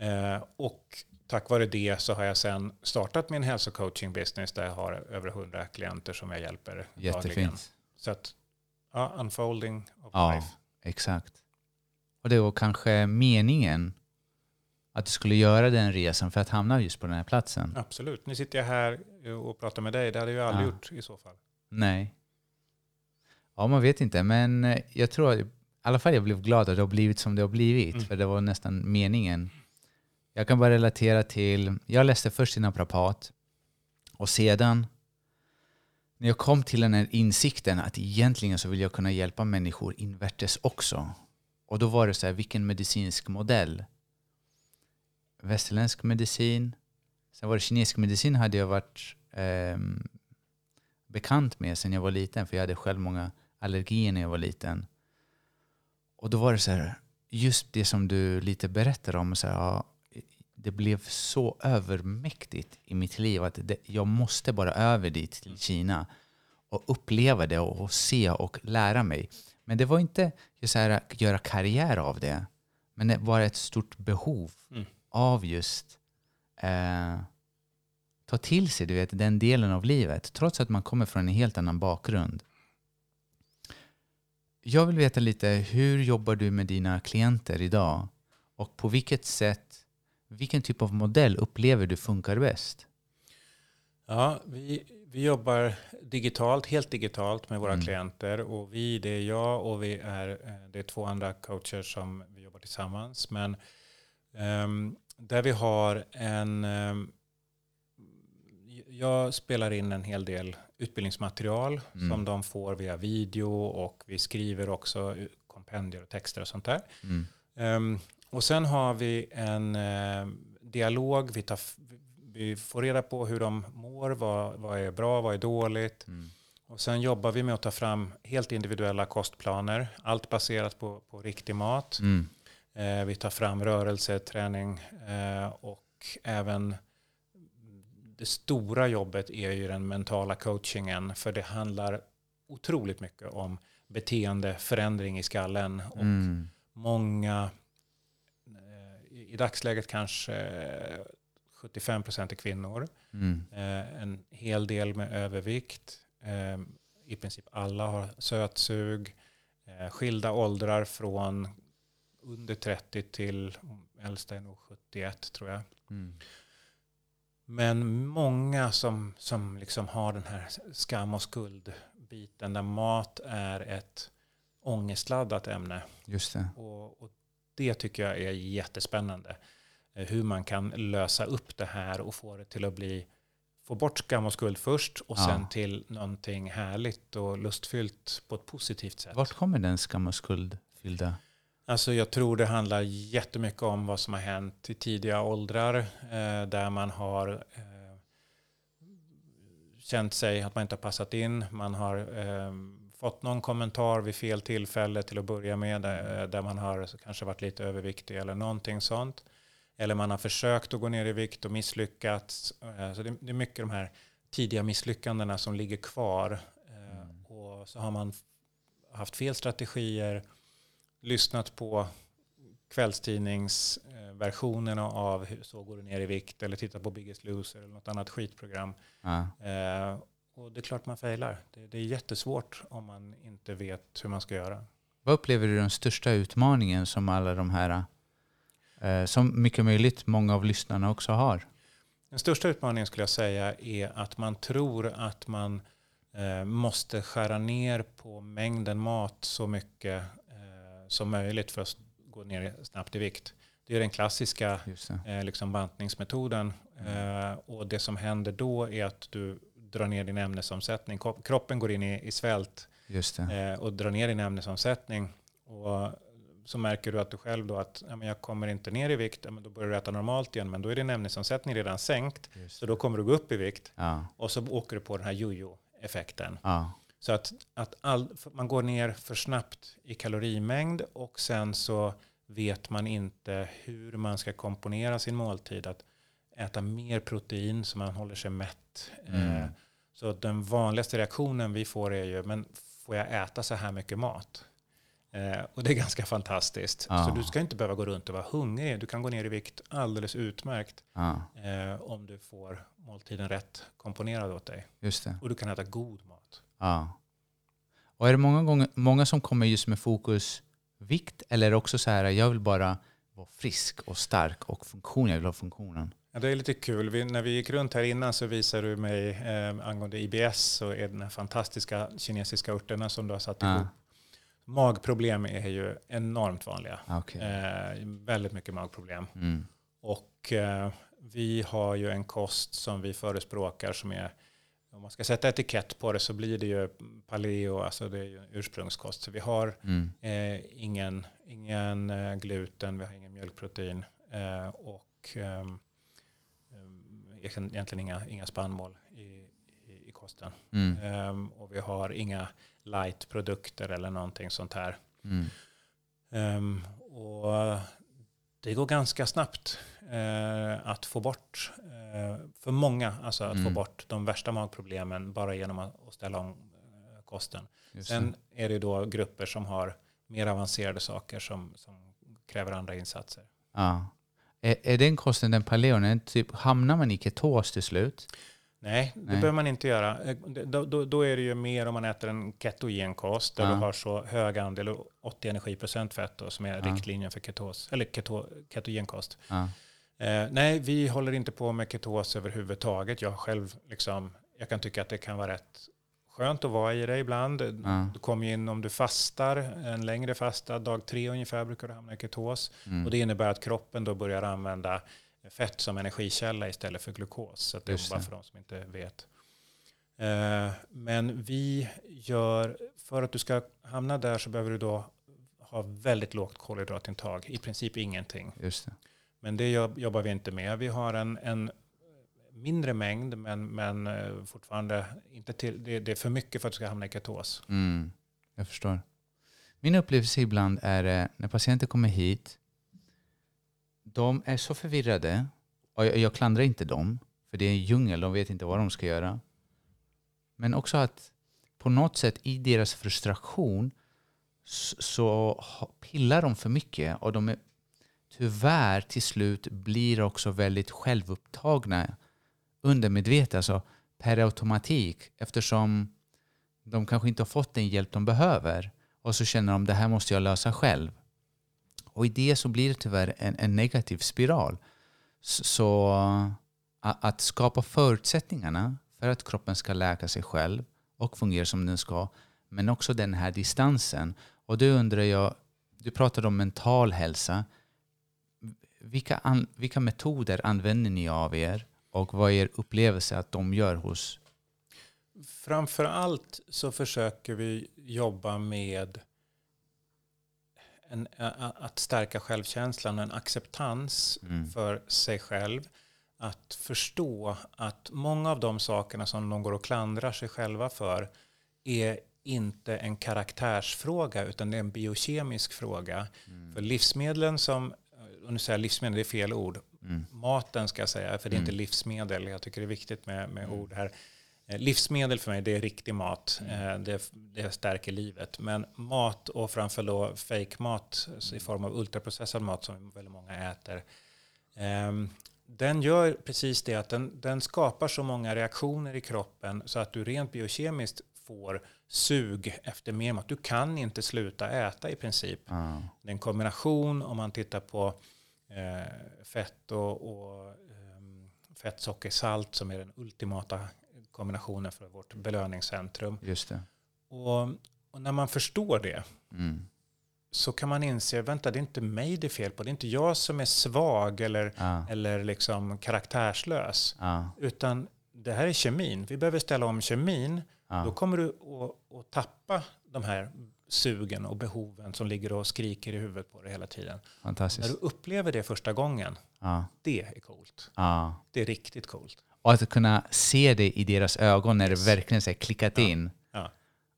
Eh, och tack vare det så har jag sen startat min hälsocoaching-business där jag har över 100 klienter som jag hjälper dagligen. Jättefint. Så att, ja, unfolding of Ja, life. exakt. Och det var kanske meningen att du skulle göra den resan för att hamna just på den här platsen. Absolut. Nu sitter jag här och pratar med dig. Det hade jag aldrig Ja. gjort i så fall. Nej. Ja, man vet inte. Men eh, jag tror, i alla fall jag blev glad att det har blivit som det har blivit. Mm. För det var nästan meningen. Jag kan bara relatera till, jag läste först till naprapat. Och sedan, när jag kom till den här insikten att egentligen så vill jag kunna hjälpa människor invärtes också. Och då var det så här, vilken medicinsk modell? Västerländsk medicin. Sen var det kinesisk medicin hade jag varit eh, bekant med sen jag var liten. För jag hade själv många allergier när jag var liten. Och då var det så här, just det som du lite berättar om. Så här, ja, det blev så övermäktigt i mitt liv att det, jag måste bara över dit till Kina och uppleva det och, och se och lära mig. Men det var inte just här, att göra karriär av det. Men det var ett stort behov Mm. av just eh, ta till sig du vet, den delen av livet. Trots att man kommer från en helt annan bakgrund. Jag vill veta lite, hur jobbar du med dina klienter idag? Och på vilket sätt, vilken typ av modell upplever du funkar bäst? Ja, vi, vi jobbar digitalt, helt digitalt med våra Mm. klienter. Och vi, det är jag och vi är, eh, det är två andra coacher som vi jobbar tillsammans. Men ehm, där vi har en... ehm, jag spelar in en hel del utbildningsmaterial Mm. som de får via video och vi skriver också kompendier och texter och sånt där. Mm. Ehm, och sen har vi en eh, dialog. Vi, tar, vi får reda på hur de mår, vad, vad är bra, vad är dåligt. Mm. Och sen jobbar vi med att ta fram helt individuella kostplaner. Allt baserat på, på riktig mat. Mm. Eh, vi tar fram rörelse, träning eh, och även det stora jobbet är ju den mentala coachingen. För det handlar otroligt mycket om beteendeförändring i skallen. Och Mm. många, i dagsläget kanske 75 procent är kvinnor. Mm. Eh, En hel del med övervikt. Eh, I princip alla har sötsug. Eh, Skilda åldrar från under 30 till äldsta är nog 71 tror jag. Mm. Men många som, som liksom har den här skam och skuldbiten där mat är ett ångestladdat ämne. Just det. Och, och det tycker jag är jättespännande. Eh, Hur man kan lösa upp det här och få det till att bli få bort skam och skuld först och Ja. sen till någonting härligt och lustfyllt på ett positivt sätt. Vart kommer den skam och skuldfyllda? Alltså jag tror det handlar jättemycket om vad som har hänt i tidiga åldrar eh, där man har eh, känt sig att man inte har passat in. Man har eh, fått någon kommentar vid fel tillfälle till att börja med där, där man har kanske varit lite överviktig eller någonting sånt. Eller man har försökt att gå ner i vikt och misslyckats. Eh, så det, är mycket de här tidiga misslyckandena som ligger kvar. Eh, Mm. Och så har man haft fel strategier, lyssnat på kvällstidningsversionerna av hur så går du ner i vikt eller tittat på Biggest Loser eller något annat skitprogram. Ja. Och det är klart man failar. Det, det är jättesvårt om man inte vet hur man ska göra. Vad upplever du den största utmaningen som alla de här, eh, som mycket möjligt många av lyssnarna också har? Den största utmaningen skulle jag säga är att man tror att man eh, måste skära ner på mängden mat så mycket eh, som möjligt för att gå ner snabbt i vikt. Det är den klassiska eh, liksom bantningsmetoden. Eh, och det som händer då är att du drar ner din ämnesomsättning. Kro- Kroppen går in i, i svält eh, och drar ner din ämnesomsättning. Och så märker du att du själv då att ja, men jag kommer inte ner i vikt, ja, men då börjar du äta normalt igen, men då är din ämnesomsättning redan sänkt. Så då kommer du gå upp i vikt Ja. och så åker du på den här jojo-effekten. Ja. Så att, att all, man går ner för snabbt i kalorimängd och sen så vet man inte hur man ska komponera sin måltid. Att äta mer protein så man håller sig mätt. Mm. Eh, Så den vanligaste reaktionen vi får är ju, men får jag äta så här mycket mat? Eh, och det är ganska fantastiskt. Ja. Så du ska inte behöva gå runt och vara hungrig. Du kan gå ner i vikt alldeles utmärkt ja. eh, om du får måltiden rätt komponerad åt dig. Just det. Och du kan äta god mat. Ja. Och är det många, gånger, många som kommer just med fokus vikt eller också så här, jag vill bara vara frisk och stark och funktion, jag vill ha funktionen? Ja, det är lite kul. Vi, när vi gick runt här innan så visade du mig eh, angående IBS är den här fantastiska kinesiska örterna som du har satt Ja. ihop. Magproblem är ju enormt vanliga. Ah, Okej. Eh, väldigt mycket magproblem. Mm. Och eh, vi har ju en kost som vi förespråkar som är, om man ska sätta etikett på det så blir det ju paleo, alltså det är ju ursprungskost. Så vi har Mm. eh, ingen, ingen eh, gluten, vi har ingen mjölkprotein eh, och ehm, egentligen egentligen inga, inga spannmål i, i, i kosten. Mm. Ehm, och vi har inga light-produkter eller någonting sånt här. Mm. Ehm, och det går ganska snabbt eh, att få bort, eh, för många, alltså att få Mm. bort de värsta magproblemen bara genom att, att ställa om eh, kosten. Just Sen det. är det då grupper som har mer avancerade saker som, som kräver andra insatser. Ja. Är, är den kosten, den paleon, är den typ, hamnar man i ketos till slut? Nej, det Nej. behöver man inte göra. Eh, Då, då, då är det ju mer om man äter en ketogen kost där Ja. du har så hög andel, 80 energiprocent fett då, som är Ja. riktlinjen för ketos, eller keto, ketogen kost. Ja. Eh, nej, vi håller inte på med ketos överhuvudtaget. Jag själv liksom, jag kan tycka att det kan vara rätt skönt att vara i det ibland. Ja. Du kommer in om du fastar, en längre fasta, dag tre ungefär brukar du hamna i ketos. Mm. Och det innebär att kroppen då börjar använda fett som energikälla istället för glukos. Så det är bara för de som inte vet. Eh, Men vi gör, för att du ska hamna där så behöver du då ha väldigt lågt kolhydratintag, i princip ingenting. Just det. Men det jobb- jobbar vi inte med. Vi har en, en mindre mängd, men, men eh, fortfarande inte till, det, det är för mycket för att du ska hamna i ketos. Mm, jag förstår. Min upplevelse ibland är eh, när patienter kommer hit, de är så förvirrade. Och jag, jag klandrar inte dem, för det är en djungel, de vet inte vad de ska göra. Men också att på något sätt i deras frustration så pillar de för mycket och de är tyvärr till slut blir också väldigt självupptagna undermedvetet, alltså per automatik eftersom de kanske inte har fått den hjälp de behöver och så känner de det här måste jag lösa själv. Och i det så blir det tyvärr en, en negativ spiral. Så att skapa förutsättningarna för att kroppen ska läka sig själv och fungera som den ska, men också den här distansen. Och då undrar jag, du pratade om mental hälsa. Vilka, an, vilka metoder använder ni av er och vad är er upplevelse att de gör hos Framför allt så försöker vi jobba med en, att stärka självkänslan och en acceptans Mm. för sig själv. Att förstå att många av de sakerna som de går och klandrar sig själva för är inte en karaktärsfråga utan det är en biokemisk fråga. För livsmedlen som, och nu säger jag livsmedel, det är fel ord, Mm. maten ska jag säga, för det är inte Mm. livsmedel. Jag tycker det är viktigt med, med ord här. Eh, Livsmedel för mig, det är riktig mat. Eh, Det, det stärker livet. Men mat och framför då fake mat alltså i form av ultraprocessad mat som väldigt många äter. ehm, Den gör precis det att den, den skapar så många reaktioner i kroppen så att du rent biokemiskt får sug efter mer mat. Du kan inte sluta äta i princip. Ja. Det är en kombination om man tittar på fett och, och ehm, fett, socker, salt som är den ultimata kombinationen för vårt belöningscentrum. Just det. Och, och när man förstår det Mm. så kan man inse, vänta det är inte mig det är fel på, det är inte jag som är svag eller, Ja. eller liksom karaktärslös, Ja. utan det här är kemin. Vi behöver ställa om kemin då Ja. kommer du att, att tappa de här sugen och behoven som ligger och skriker i huvudet på dig hela tiden. När Fantastiskt. du upplever det första gången, Ja. det är coolt. Ja. Det är riktigt coolt. Och att kunna se det i deras ögon när Yes. det verkligen är klickat Ja. in. Ja.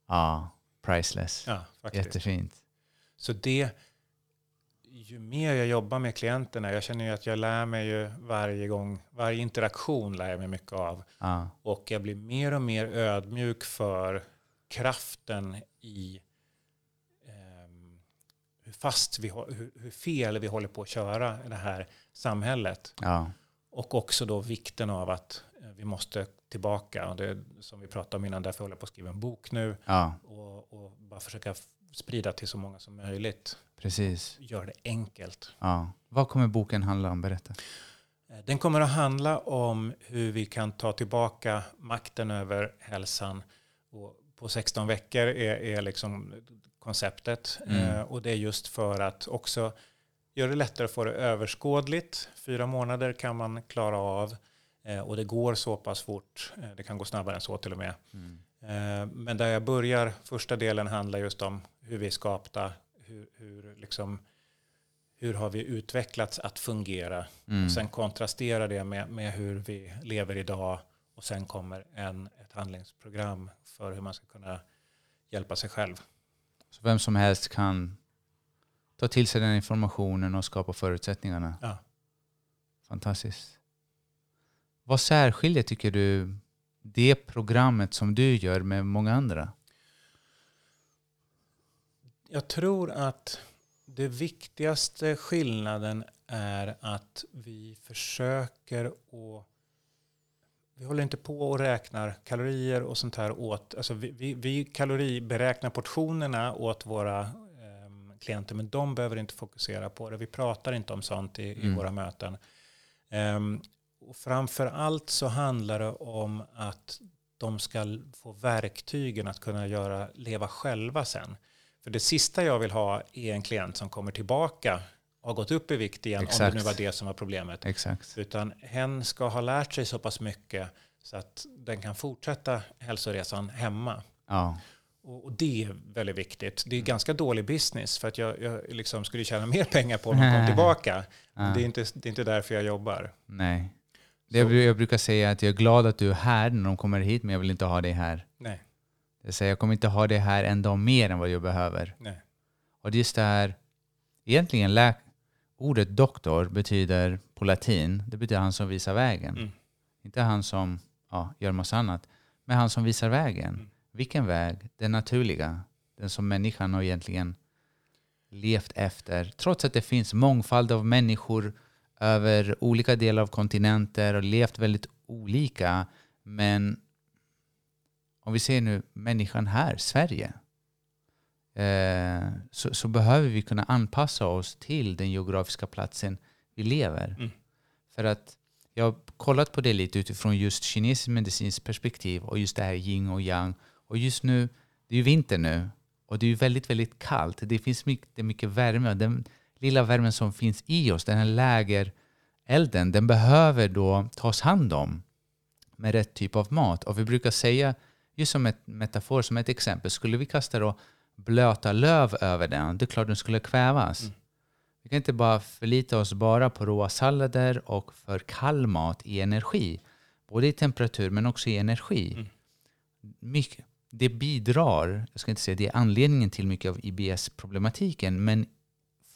Ja. Priceless. Ja, faktiskt. Jättefint. Så det, ju mer jag jobbar med klienterna, jag känner ju att jag lär mig ju varje gång, varje interaktion lär jag mig mycket av. Och jag blir mer och mer ödmjuk för kraften i hur fast vi hur, hur fel vi håller på att köra i det här samhället. Ja. Och också då vikten av att eh, vi måste tillbaka. Och det som vi pratade om innan, därför håller jag på att skriva en bok nu. Ja. Och, och bara försöka sprida till så många som möjligt. Precis. Gör det enkelt. Ja. Vad kommer boken handla om? Berätta. Eh, Den kommer att handla om hur vi kan ta tillbaka makten över hälsan. Och på 16 veckor är, är liksom konceptet. Mm. Eh, och det är just för att också göra det lättare att få det överskådligt. Fyra månader kan man klara av. Eh, och det går så pass fort. Eh, det kan gå snabbare än så till och med. Mm. Men där jag börjar, första delen handlar just om hur vi är skapta, hur, hur, liksom, hur har vi utvecklats att fungera. Mm. Och sen kontrasterar det med, med hur vi lever idag och sen kommer en, ett handlingsprogram för hur man ska kunna hjälpa sig själv. Så vem som helst kan ta till sig den informationen och skapa förutsättningarna. Ja. Fantastiskt. Vad särskiljer tycker du det programmet som du gör med många andra? Jag tror att det viktigaste skillnaden är att vi försöker att vi håller inte på och räknar kalorier och sånt här åt, alltså vi, vi, vi kaloriberäknar portionerna åt våra ehm, klienter, men de behöver inte fokusera på det. Vi pratar inte om sånt i, i Mm. våra möten. Um, och framför allt så handlar det om att de ska få verktygen att kunna göra, leva själva sen. För det sista jag vill ha är en klient som kommer tillbaka har gått upp i vikt igen, Exakt. om det nu var det som var problemet. Exakt. Utan hen ska ha lärt sig så pass mycket så att den kan fortsätta hälsoresan hemma. Ja. Och, det är väldigt viktigt. Det är ganska dålig business för att jag, jag liksom skulle tjäna mer pengar på om de kom tillbaka. Ja. Det, är inte, det är inte därför jag jobbar. Nej. Det jag, jag brukar säga att jag är glad att du är här när de kommer hit, men jag vill inte ha dig här. Nej. Jag säger jag kommer inte ha dig här en dag mer än vad jag behöver. Nej. Och just det här, egentligen lä ordet doktor betyder på latin, det betyder han som visar vägen. Mm. Inte han som ja, gör massa annat, men han som visar vägen. Mm. Vilken väg? Den naturliga. Den som människan har egentligen levt efter. Trots att det finns mångfald av människor över olika delar av kontinenter och levt väldigt olika. Men om vi ser nu människan här, Sverige, eh, så, så, behöver vi kunna anpassa oss till den geografiska platsen vi lever. Mm. För att jag har kollat på det lite utifrån just kinesisk medicinskt perspektiv och just det här yin och yang. Och just nu, det är ju vinter nu och det är ju väldigt, väldigt kallt. Det finns mycket, mycket värme. Den lilla värmen som finns i oss, den här lägerelden, den behöver då tas hand om med rätt typ av mat. Och vi brukar säga, just som ett metafor, som ett exempel, skulle vi kasta då blöta löv över den, det är klart den skulle kvävas. Mm. Vi kan inte bara förlita oss bara på råa sallader och för kall mat i energi. Både i temperatur men också i energi. Mm. Mycket, det bidrar, jag ska inte säga det är anledningen till mycket av IBS-problematiken, men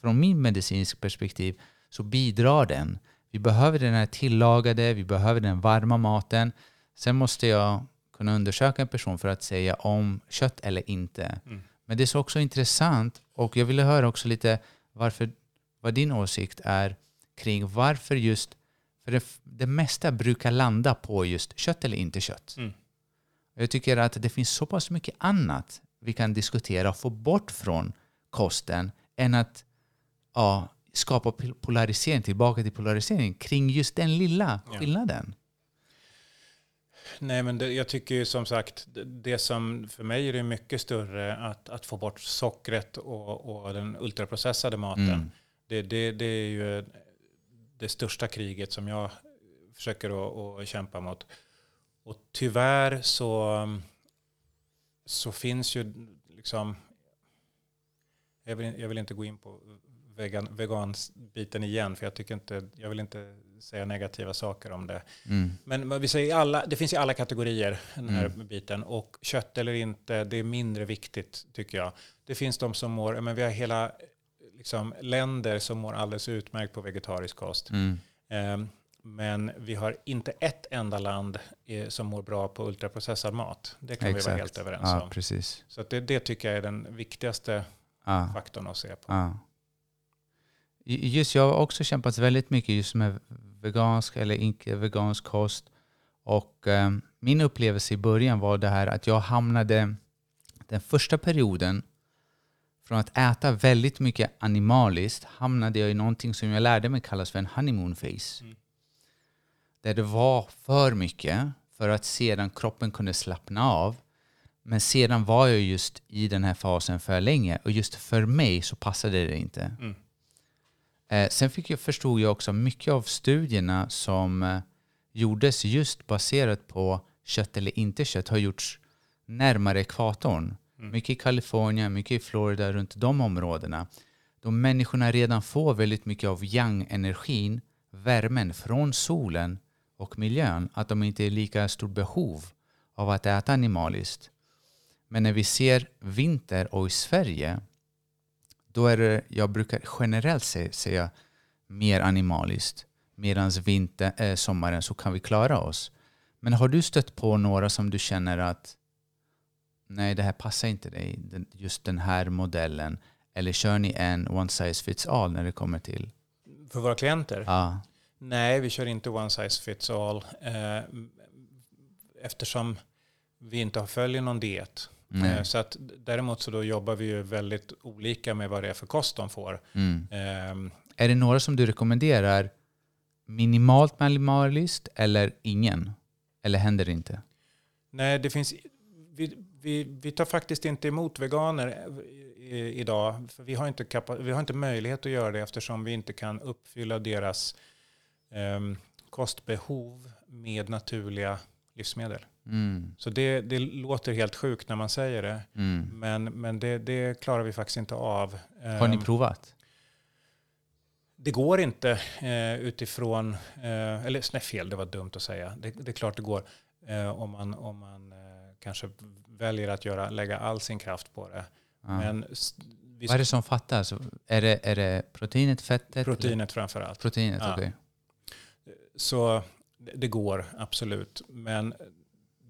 från min medicinsk perspektiv så bidrar den. Vi behöver den här tillagade, vi behöver den varma maten. Sen måste jag kunna undersöka en person för att säga om kött eller inte. Mm. Men det är så också intressant och jag ville höra också lite varför vad din åsikt är kring varför just, för det, det mesta brukar landa på just kött eller inte kött. Mm. Jag tycker att det finns så pass mycket annat vi kan diskutera och få bort från kosten än att ja, skapa polarisering, tillbaka till polarisering kring just den lilla skillnaden. Ja. Nej, men det, jag tycker ju som sagt, det som för mig är det mycket större att, att få bort sockret och, och den ultraprocessade maten. Mm. Det, det, det är ju det största kriget som jag försöker att, att kämpa mot. Och tyvärr så, så finns ju liksom, jag vill, jag vill inte gå in på vegan, vegansbiten igen, för jag, tycker inte, jag vill inte säga negativa saker om det. Mm. Men vi säger alla, det finns i alla kategorier, den här mm. biten. Och kött eller inte, det är mindre viktigt tycker jag. Det finns de som mår, men vi har hela liksom, länder som mår alldeles utmärkt på vegetarisk kost. Mm. Um, men vi har inte ett enda land eh, som mår bra på ultraprocessad mat. Det kan Exakt. vi vara helt överens ja, om. Precis. Så det, det tycker jag är den viktigaste ja. faktorn att se på. Ja. Just jag har också kämpat väldigt mycket just med vegansk eller inte vegansk kost. Och eh, min upplevelse i början var det här att jag hamnade den första perioden från att äta väldigt mycket animaliskt hamnade jag i någonting som jag lärde mig kallas för en honeymoon face. Mm. Där det var för mycket för att sedan kroppen kunde slappna av. Men sedan var jag just i den här fasen för länge och just för mig så passade det inte. Mm. Eh, sen fick jag, förstod jag också mycket av studierna som eh, gjordes just baserat på kött eller inte kött har gjorts närmare ekvatorn. Mm. Mycket i Kalifornien, mycket i Florida, runt de områdena. De människorna redan får väldigt mycket av yang-energin, värmen från solen och miljön, att de inte är lika stort behov av att äta animaliskt. Men när vi ser vinter och i Sverige, då är det, jag brukar generellt säga, mer animaliskt. Medan vinter, äh, sommaren så kan vi klara oss. Men har du stött på några som du känner att nej det här passar inte dig, just den här modellen. Eller kör ni en one size fits all när det kommer till? För våra klienter? Ja. Nej, vi kör inte one size fits all. Eh, eftersom vi inte följer någon diet. Mm. Så att, däremot så då jobbar vi ju väldigt olika med vad det är för kost de får. Mm. Um, är det några som du rekommenderar minimalt med animaliskt eller ingen? Eller händer det inte? Nej, det finns, vi, vi, vi tar faktiskt inte emot veganer i, i, idag. För vi, har inte kapa, vi har inte möjlighet att göra det eftersom vi inte kan uppfylla deras um, kostbehov med naturliga livsmedel. Mm. Så det, det låter helt sjukt när man säger det. Mm. Men, men det, det klarar vi faktiskt inte av. Har ni Ehm, provat? Det går inte eh, utifrån, eh, eller nej fel, det var dumt att säga. Det, det är klart det går eh, om man, om man kanske väljer att göra, lägga all sin kraft på det. Ja. Men vi Vad är det som fattas? Är det, är det proteinet, fettet? proteinet framför allt. Proteinet, Ja. okej. Så det, det går absolut. Men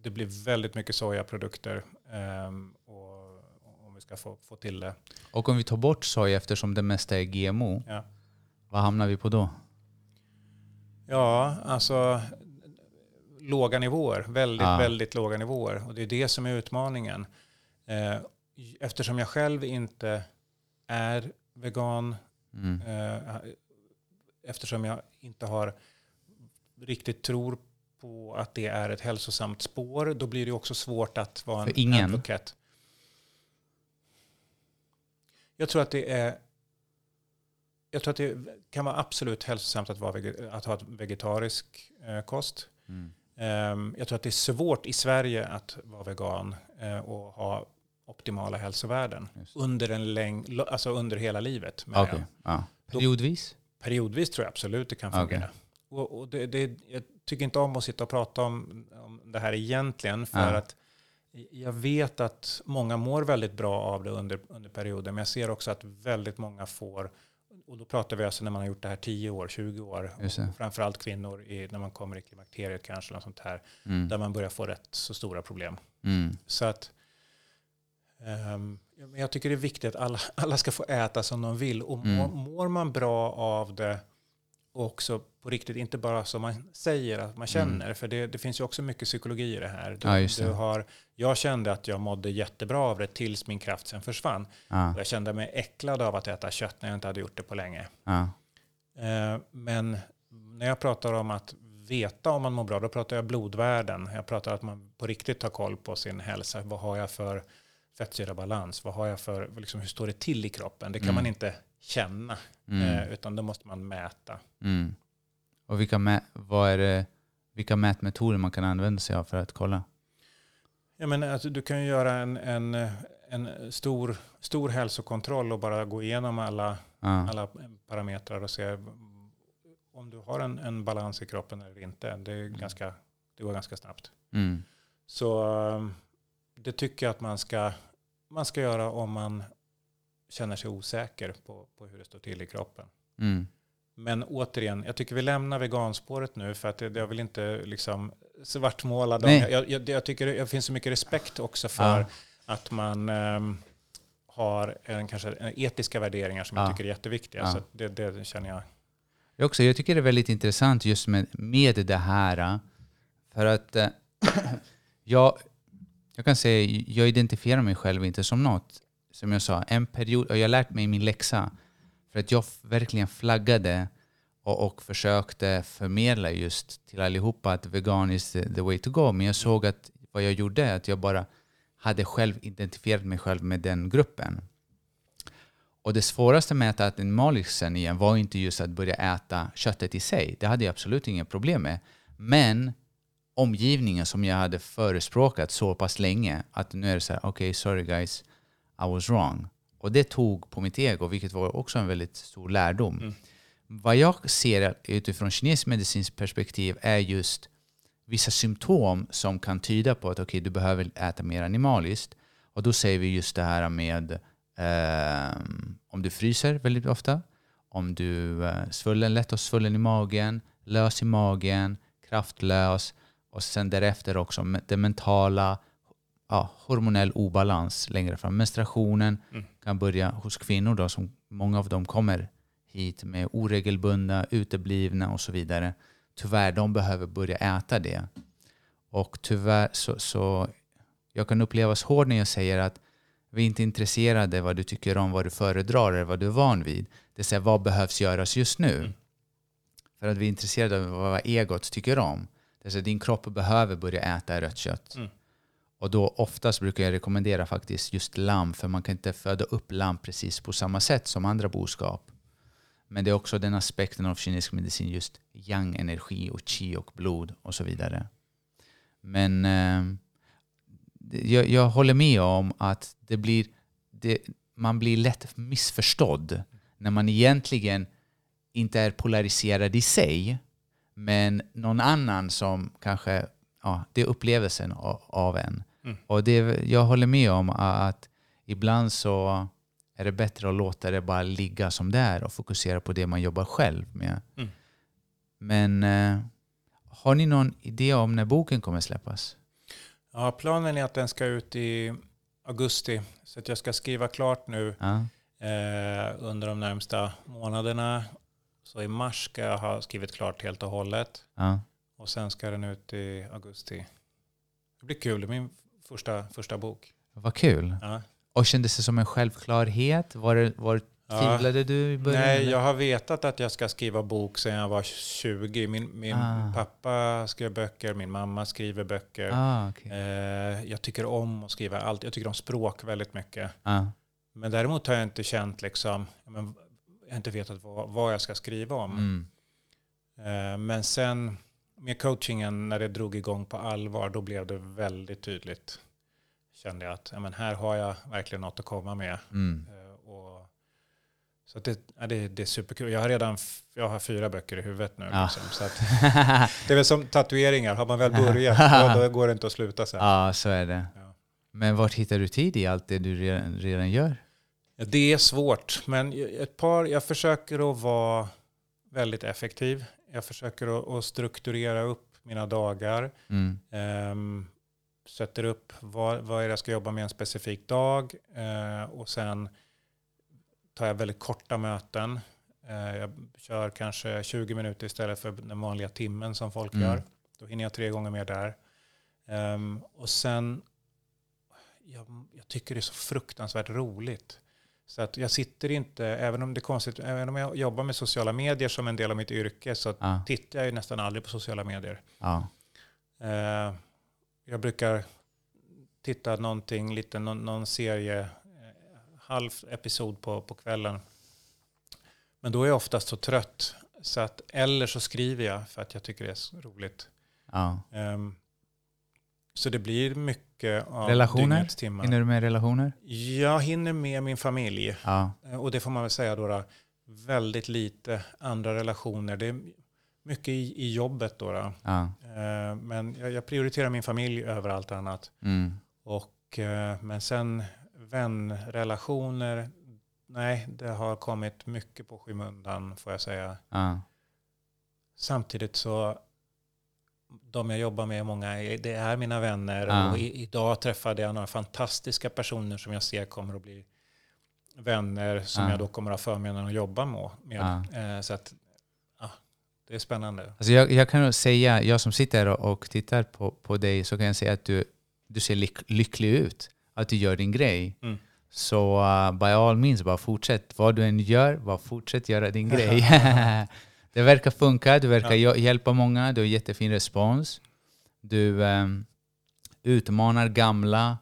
det blir väldigt mycket sojaprodukter ehm, och, om vi ska få, få till det. Och om vi tar bort soja eftersom det mesta är GMO, Ja. vad hamnar vi på då? Ja, alltså låga nivåer. Väldigt, Ja. väldigt låga nivåer. Och det är det som är utmaningen. Eh, eftersom jag själv inte är vegan, Mm. eh, eftersom jag inte har riktigt tror på att det är ett hälsosamt spår, då blir det också svårt att vara en För ingen? advocate. Jag tror att det är jag tror att det kan vara absolut hälsosamt att, vara att ha ett vegetarisk eh, kost. Mm. Ehm, jag tror att det är svårt i Sverige att vara vegan eh, och ha optimala hälsovärden under, en läng- alltså under hela livet. Okej, ja. Periodvis? Periodvis tror jag absolut det kan fungera. Och, och det, det, tycker inte om att sitta och prata om, om det här egentligen för Ja. att jag vet att många mår väldigt bra av det under, under perioden men jag ser också att väldigt många får och då pratar vi alltså när man har gjort det här 10 år, 20 år framförallt kvinnor i, när man kommer i klimakteriet kanske något sånt här Mm. där man börjar få rätt så stora problem. Mm. Så att men jag tycker det är viktigt att alla, alla ska få äta som de vill. Och mår, Mm. mår man bra av det också på riktigt, inte bara som man säger att man känner. För det, det finns ju också mycket psykologi i det här. Du, Mm. Ja. Du har, jag kände att jag mådde jättebra av det tills min kraft sen försvann. Ja, Och jag kände mig äcklad av att äta kött när jag inte hade gjort det på länge. ja. Eh, Men när jag pratar om att veta om man mår bra, då pratar jag blodvärden. Jag pratar att man på riktigt tar koll på sin hälsa. Vad har jag för fettsyrabalans? Vad har jag för, liksom, hur står det till i kroppen? Det kan Mm. man inte känna, Mm. eh, utan då måste man mäta. Mm. Och vilka, mä- vad är det, vilka mätmetoder man kan använda sig av för att kolla? Jag menar, alltså, du kan ju göra en, en, en stor, stor hälsokontroll och bara gå igenom alla, Ja. alla parametrar och se om du har en, en balans i kroppen eller inte. Det, är ganska, det går ganska snabbt. Mm. Så um, det tycker jag att man ska, man ska göra om man känner sig osäker på, på hur det står till i kroppen. Mm. Men återigen, jag tycker vi lämnar veganspåret nu för att jag vill inte liksom svartmåla dem. Jag, jag, jag tycker det finns så mycket respekt också för Ja. att man ehm, har en, kanske etiska värderingar som Ja. jag tycker är jätteviktiga. Ja. Så det, det känner jag. Jag, också, jag tycker det är väldigt intressant just med, med det här. äh, För att äh, jag, jag kan säga, jag identifierar mig själv inte som något. Som jag sa, en period, och jag har lärt mig min läxa. För att jag verkligen flaggade och, och försökte förmedla just till allihopa att vegan is the, the way to go. Men jag såg att vad jag gjorde, att jag bara hade själv identifierat mig själv med den gruppen. Och det svåraste med att äta animalisen igen var inte just att börja äta köttet i sig. Det hade jag absolut inga problem med. Men omgivningen som jag hade förespråkat så pass länge att nu är det så här, okej, sorry guys, i was wrong. Och det tog på mitt ego, vilket var också en väldigt stor lärdom. Mm. Vad jag ser utifrån kinesisk medicinskt perspektiv är just vissa symptom som kan tyda på att okej, du behöver äta mer animaliskt. Och då säger vi just det här med ehm, om du fryser väldigt ofta, om du är svullen, lätt och svullen i magen, lös i magen, kraftlös och sen därefter också det mentala, ja, hormonell obalans längre fram. Menstruationen Mm. kan börja hos kvinnor då, som många av dem kommer hit med oregelbundna, uteblivna och så vidare. Tyvärr, de behöver börja äta det. Och tyvärr så, så jag kan upplevas hård när jag säger att vi är inte intresserade vad du tycker om, vad du föredrar eller vad du är van vid. Det är så här, vad behövs göras just nu? Mm. För att vi är intresserade av vad egot tycker om. Det är så att din kropp behöver börja äta rött kött. Mm. Och då oftast brukar jag rekommendera faktiskt just lamm, för man kan inte föda upp lamm precis på samma sätt som andra boskap. Men det är också den aspekten av kinesisk medicin, just yang-energi och qi och blod och så vidare. Men eh, jag, jag håller med om att det blir, det, man blir lätt missförstådd när man egentligen inte är polariserad i sig, men någon annan som kanske, ja, det är upplevelsen av, av en. Mm. Och det, jag håller med om att ibland så är det bättre att låta det bara ligga som det är och fokusera på det man jobbar själv med. Mm. Men eh, har ni någon idé om när boken kommer släppas? Ja, planen är att den ska ut i augusti. Så att jag ska skriva klart nu Ja. eh, under de närmsta månaderna. Så i mars ska jag ha skrivit klart helt och hållet. Ja. Och sen ska den ut i augusti. Det blir kul, det är min första, första bok. Vad kul. Ja. Och kändes det som en självklarhet? Var det, var, Ja. tvivlade du i början? Nej, jag har vetat att jag ska skriva bok sedan jag var 20. Min, min Ah. pappa skrev böcker, min mamma skriver böcker. Ah, okej. Eh, jag tycker om att skriva allt. Jag tycker om språk väldigt mycket. Ah, Men däremot har jag inte känt liksom, ja, jag har inte vetat vad, vad jag ska skriva om. mm. Eh, men sen med coachingen, när det drog igång på allvar, då blev det väldigt tydligt. Kände jag att ja, men här har jag verkligen något att komma med. Mm. Eh, och, så det, ja, det, det är superkul. Jag har redan jag har fyra böcker i huvudet nu. Ja. Liksom, så att, det är väl som tatueringar, har man väl börjat, då, då går det inte att sluta sen. Ja, så är det. Ja. Men vart hittar du tid i allt det du redan, redan gör? Det är svårt, men ett par, jag försöker att vara väldigt effektiv. Jag försöker att, strukturera upp mina dagar. Mm. Ehm, sätter upp vad, vad är det jag ska jobba med en specifik dag. Eh, och sen tar jag väldigt korta möten. Eh, jag kör kanske 20 minuter istället för den vanliga timmen som folk Mm. gör. Då hinner jag tre gånger mer där. Ehm, och sen, jag, jag tycker det är så fruktansvärt roligt. Så att jag sitter inte, även om det är konstigt, även om jag jobbar med sociala medier som en del av mitt yrke så Ja. tittar jag ju nästan aldrig på sociala medier. Ja. Eh, jag brukar titta någonting, lite, någon, någon serie, eh, halv episod på, på kvällen. Men då är jag oftast så trött. Så att, eller så skriver jag för att jag tycker det är så roligt. ja. Ehm, så det blir mycket av Relationer? timmar. Hinner du med relationer? Jag hinner med min familj. Ja. Eh, Och det får man väl säga då, då väldigt lite andra relationer. Det är mycket i, i jobbet då. då. ja. Eh, Men jag, jag prioriterar min familj över allt annat. Mm. Och, eh, men sen vänrelationer, nej, det har kommit mycket på skymundan får jag säga. Ja. Samtidigt så, de jag jobbar med, många, det är mina vänner. Ja. Och i, idag träffade jag några fantastiska personer som jag ser kommer att bli vänner som Ja. jag då kommer att ha förmånen att jobba med. Eh, Så att, det är spännande. Alltså jag, jag kan säga, jag som sitter och tittar på, på dig, så kan jag säga att du, du ser lyck, lycklig ut. Att du gör din grej. Mm. Så uh, by all means, bara fortsätt. Vad du än gör, bara fortsätt göra din grej. Det verkar funka, du verkar Ja. hj- hjälpa många, du har jättefin respons. Du ehm, utmanar gamla.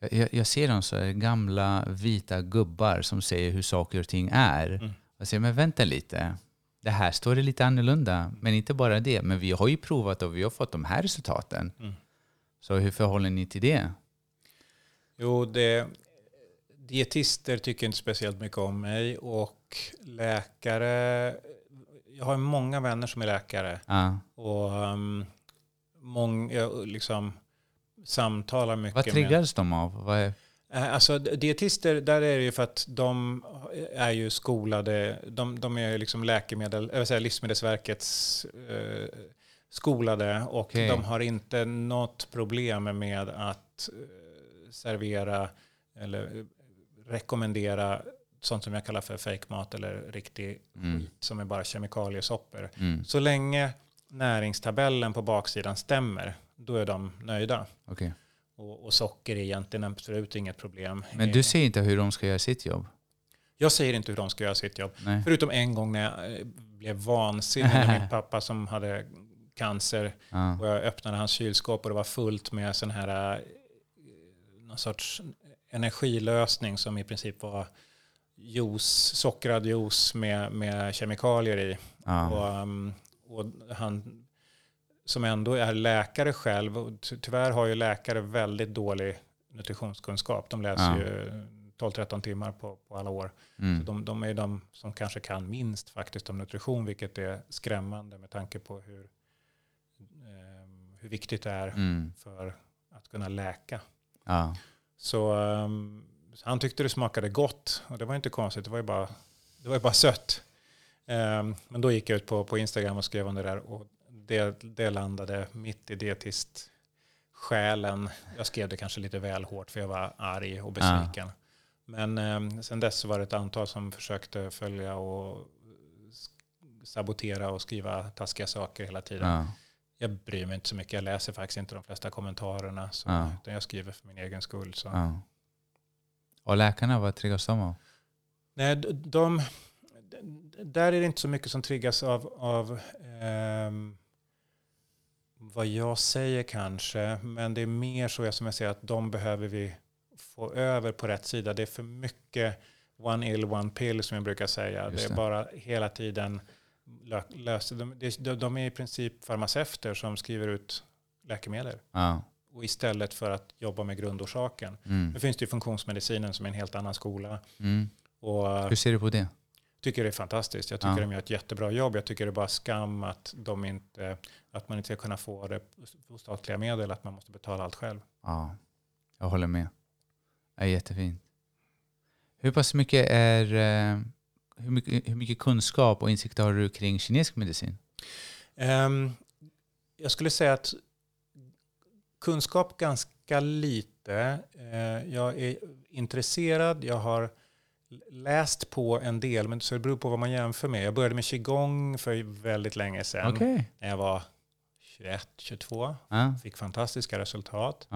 Jag, jag, jag ser dem så här, gamla vita gubbar som säger hur saker och ting är. Mm. Jag säger, men vänta lite. Det här står det lite annorlunda. Men inte bara det, men vi har ju provat och vi har fått de här resultaten. Mm. Så hur förhåller ni till det? Jo, det, dietister tycker inte speciellt mycket om mig och läkare, jag har många vänner som är läkare Ja. och um, mång, jag liksom samtalar mycket Vad med... triggas de av? Vad är, Eh, Alltså dietister, där är det ju för att de är ju skolade, de, de är ju liksom läkemedel, jag vill säga Livsmedelsverkets eh, skolade och Okej. de har inte något problem med att eh, servera eller rekommendera sånt som jag kallar för fake mat eller riktig Mm. som är bara kemikaliesoppor. mm, Så länge näringstabellen på baksidan stämmer, då är de nöjda. okej. Och, och socker är egentligen absolut inget problem. Men du ser inte hur de ska göra sitt jobb? Jag säger inte hur de ska göra sitt jobb. Nej. Förutom en gång när jag eh, blev vansinnig när min pappa som hade cancer Ja. och jag öppnade hans kylskåp och det var fullt med sån här eh, någon sorts energilösning som i princip var juice, sockrad juice med, med kemikalier i. Ja. Och, um, och han som ändå är läkare själv, och ty- tyvärr har ju läkare väldigt dålig nutritionskunskap. De läser Ja. ju 12-13 timmar på, på alla år. Mm. De, de är de som kanske kan minst faktiskt om nutrition, vilket är skrämmande med tanke på hur, ehm, hur viktigt det är Mm. för att kunna läka. Ja. Så ehm, han tyckte det smakade gott och det var inte konstigt, det var ju bara, det var ju bara sött. Ehm, men då gick jag ut på, på Instagram och skrev om det där och det, det landade mitt i dietist själen. Jag skrev det kanske lite väl hårt för jag var arg och besviken. Men eh, sen dess var det ett antal som försökte följa och sabotera och skriva taskiga saker hela tiden. Ja. Jag bryr mig inte så mycket. Jag läser faktiskt inte de flesta kommentarerna. Så, Ja. Utan jag skriver för min egen skull. Så. Och läkarna, vad triggas de av? Nej, de, där är det inte så mycket som triggas av, av ehm, vad jag säger kanske. Men det är mer så som jag säger att de behöver vi få över på rätt sida. Det är för mycket one ill, one pill som jag brukar säga. Just det är det. bara hela tiden lö- lösa. De, de, de är i princip farmaceuter som skriver ut läkemedel. Ja. Och istället för att jobba med grundorsaken. Mm. Nu finns det ju funktionsmedicinen som är en helt annan skola. Mm. Och Hur ser du på det? tycker det är fantastiskt. Jag tycker Ja. de gör ett jättebra jobb. Jag tycker det är bara skam att, de inte, att man inte ska kunna få det på statliga medel, att man måste betala allt själv. Ja, jag håller med. Det är jättefint. Hur pass mycket är eh, hur mycket, hur mycket kunskap och insikt har du kring kinesisk medicin? Ehm, jag skulle säga att kunskap ganska lite. Eh, jag är intresserad, jag har läst på en del, men så det beror på vad man jämför med. Jag började med qigong för väldigt länge sedan, Okej. när jag var 21, 22. Ja, Fick fantastiska resultat.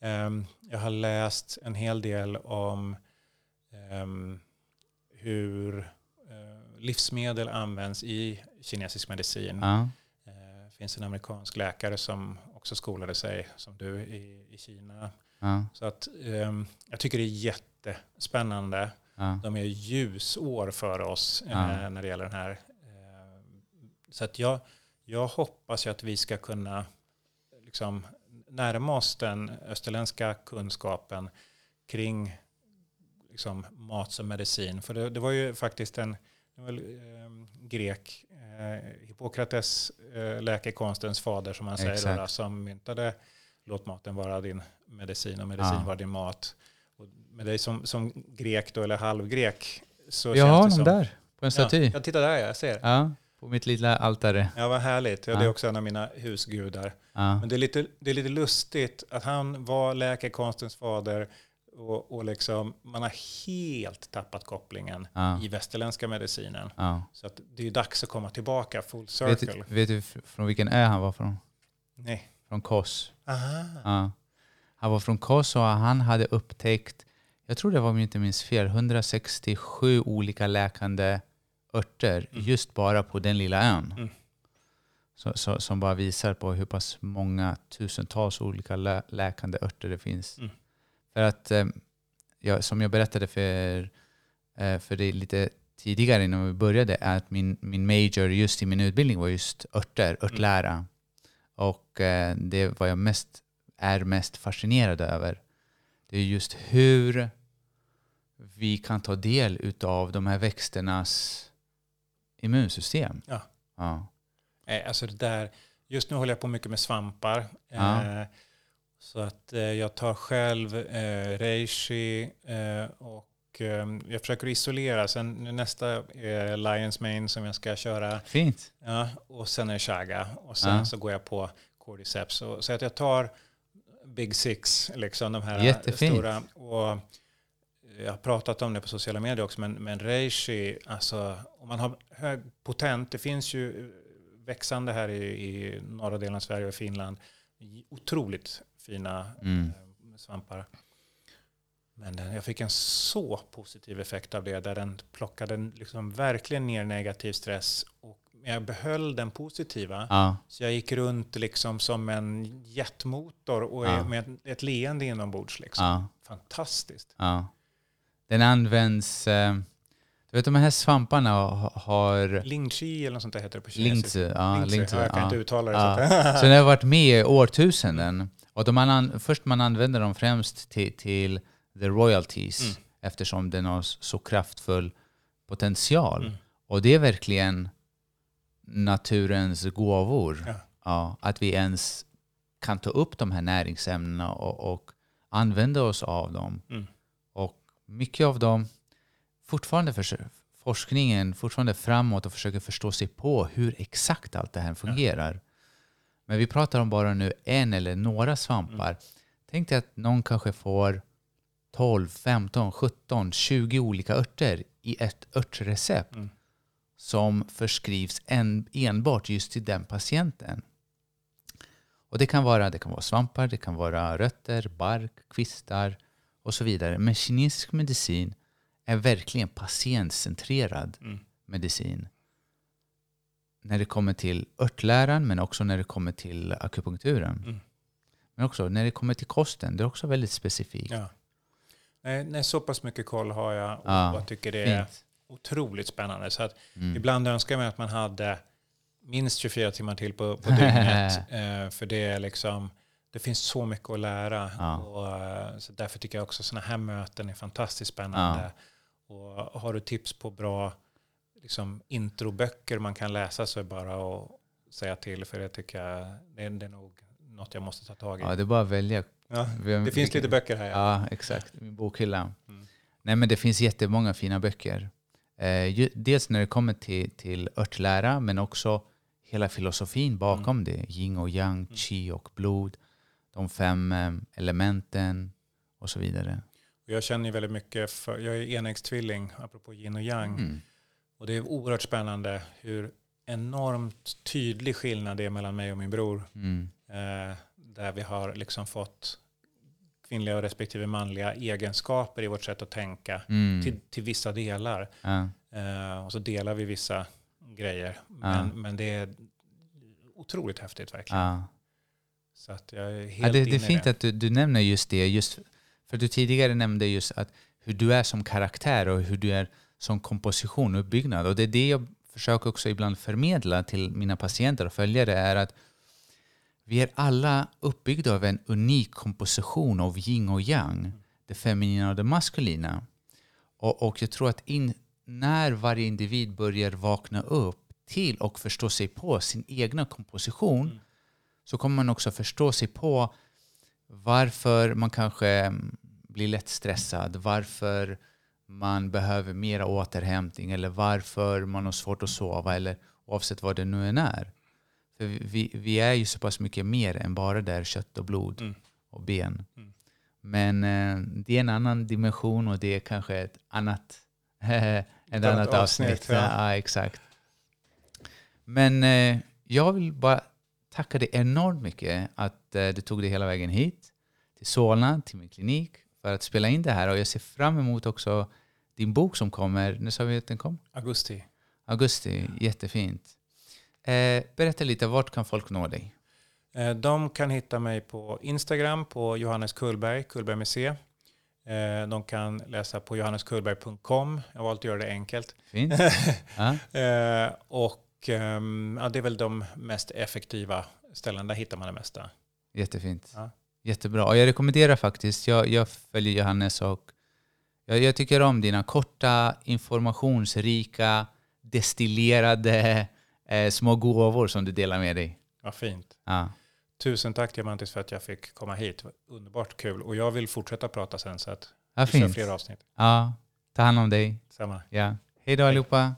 Ehm, jag har läst en hel del om ehm, hur eh, livsmedel används i kinesisk medicin. Ja, Det finns en amerikansk läkare som också skolade sig som du i, i Kina. ja, Så att, ehm, jag tycker det är jättespännande. ja. De är ljusår för oss eh, Ja. när det gäller den här. Eh, så att jag, jag hoppas ju att vi ska kunna liksom, närma oss den österländska kunskapen kring liksom, mat som medicin. För det, det var ju faktiskt en det var, eh, grek, eh, Hippokrates, eh, läkekonstens fader som man säger, då, Exakt. då, som myntade låt maten vara din medicin och medicin Ja. vara din mat. Och med dig som, som grek då, eller halvgrek så Jag känns det som... där på en staty. Ja, jag tittar där, jag ser. Ja, på mitt lilla altare. Ja, vad härligt. Ja, Ja. Det är också en av mina husgudar. Ja, Men det är, lite, det är lite lustigt att han var läkekonstens fader och, och liksom, man har helt tappat kopplingen ja, i västerländska medicinen. ja. Så att det är dags att komma tillbaka full Vet, circle. du- vet du från vilken ö han var från? Nej. Från Kos. Aha. Ja. Han var från Kos och han hade upptäckt, jag tror det var om jag inte minns fel, 167 olika läkande örter Mm. just bara på den lilla ön. Mm. Så, så, som bara visar på hur pass många tusentals olika lä läkande örter det finns. Mm. För att, eh, jag, som jag berättade för, eh, för dig lite tidigare innan vi började, är att min, min major just i min utbildning var just örter, örtlära. Och eh, det var jag mest, är mest fascinerad över, det är just hur vi kan ta del av de här växternas immunsystem. Ja. Ja. Alltså det där, just nu håller jag på mycket med svampar. Ja. Eh, så att eh, jag tar själv eh, reishi eh, och jag försöker isolera. Sen nästa är Lions Mane som jag ska köra. Fint. Ja, och sen är chaga. Och sen Ja. så går jag på cordyceps. Så, så att jag tar Big Six, liksom de här Jättefint. stora. Och jag har pratat om det på sociala medier också, men, men reishi, alltså om man har hög potent, det finns ju växande här i, i norra delen av Sverige och Finland, otroligt fina Mm. eh, svampar. Men den, jag fick en så positiv effekt av det, där den plockade liksom verkligen ner negativ stress och jag behöll den positiva. Ja, Så jag gick runt liksom som en jetmotor och Ja. med ett leende inombords. Liksom. ja, Fantastiskt. Den används... Eh, du vet de här svamparna ha- har... Ling Chi eller något sånt där heter det på kinesiska. Lingzi. Ja, lingzi, Ja, jag kan inte uttala det. Så Så den har varit med i årtusenden. Och de man, först man använder dem främst till, till the royalties Mm. eftersom den har så kraftfull potential. Mm. Och det är verkligen naturens gåvor. Ja. Ja, att vi ens kan ta upp de här näringsämnena och, och använda oss av dem. Mm. Och mycket av dem, fortfarande försö- forskningen fortfarande framåt och försöker förstå sig på hur exakt allt det här fungerar. Men vi pratar om bara nu en eller några svampar. Mm. Tänk dig att någon kanske får 12, 15, 17, 20 olika örter i ett örtrecept Mm. som förskrivs en, enbart just till den patienten. Och det kan, vara, det kan vara svampar, det kan vara rötter, bark, kvistar och så vidare. Men kinesisk medicin är verkligen patientcentrerad Mm. medicin. När det kommer till örtläran men också när det kommer till akupunkturen. Mm. Men också när det kommer till kosten, det är också väldigt specifikt. Ja. Nej, nej, så pass mycket koll har jag och Ja, jag tycker det är Fint. otroligt spännande. Så att Mm. Ibland önskar man att man hade minst 24 timmar till på, på dygnet. eh, för det är liksom, det finns så mycket att lära. Ja. Och, eh, så därför tycker jag också sådana här möten är fantastiskt spännande. Och har du tips på bra liksom, introböcker man kan läsa så är bara att säga till. För det tycker jag det är, det är nog något jag måste ta tag i. Ja, det är bara att välja. Ja, det finns lite böcker här. Ja. Ja, exakt. Min bokhylla. Mm. Nej, men det finns jättemånga fina böcker. Eh, dels när det kommer till, till örtlära, men också hela filosofin bakom det. Yin och yang, qi och blod, de fem eh, elementen och så vidare. Jag känner ju väldigt mycket för, jag är enäggstvilling, apropå yin och yang. Mm. Och det är oerhört spännande hur enormt tydlig skillnad det är mellan mig och min bror. Mm. Eh, där vi har liksom fått kvinnliga och respektive manliga egenskaper i vårt sätt att tänka Mm. till, till vissa delar. Ja. Eh, och så delar vi vissa grejer. Men, men det är otroligt häftigt verkligen. Ja. Så att jag är helt Ja, det, det är fint det. att du, du nämner just det. Just för du tidigare nämnde just att hur du är som karaktär och hur du är som komposition uppbyggnad. Och det är det jag försöker också ibland förmedla till mina patienter och följare är att vi är alla uppbyggda av en unik komposition av yin och yang, det feminina och det maskulina. Och, och jag tror att in, när varje individ börjar vakna upp till och förstå sig på sin egna komposition så kommer man också förstå sig på varför man kanske mm, blir lätt stressad, varför man behöver mera återhämtning eller varför man har svårt att sova eller oavsett vad det nu än är. För vi, vi är ju så pass mycket mer än bara där kött och blod Mm. och ben. Mm. Men eh, det är en annan dimension och det är kanske ett annat, ett annat annat avsnitt, avsnitt. Ja. Ja, exakt. Men eh, jag vill bara tacka dig enormt mycket att eh, du tog dig hela vägen hit till Solna, till min klinik för att spela in det här och jag ser fram emot också din bok som kommer. När sa vi att den kom? Augusti. Augusti, jättefint. Eh, berätta lite, vart kan folk nå dig? Eh, De kan hitta mig på Instagram på Johannes Kullberg, Kullberg med C. Eh, De kan läsa på johanneskullberg.com. Jag har valt att göra det enkelt. Fint. Ja, Eh, Och ehm, ja, det är väl de mest effektiva ställena. Där hittar man det mesta. jättefint. Ja. Jättebra. Och jag rekommenderar faktiskt, jag, jag följer Johannes och jag, jag tycker om dina korta, informationsrika, destillerade eh, små gåvor som du delar med dig. Vad fint. Ja. Tusen tack Diamantis för att jag fick komma hit. Underbart kul. Och jag vill fortsätta prata sen så att Ja, vi kör fint. fler avsnitt. Ja, ta hand om dig. Samma. Ja. Hej då allihopa.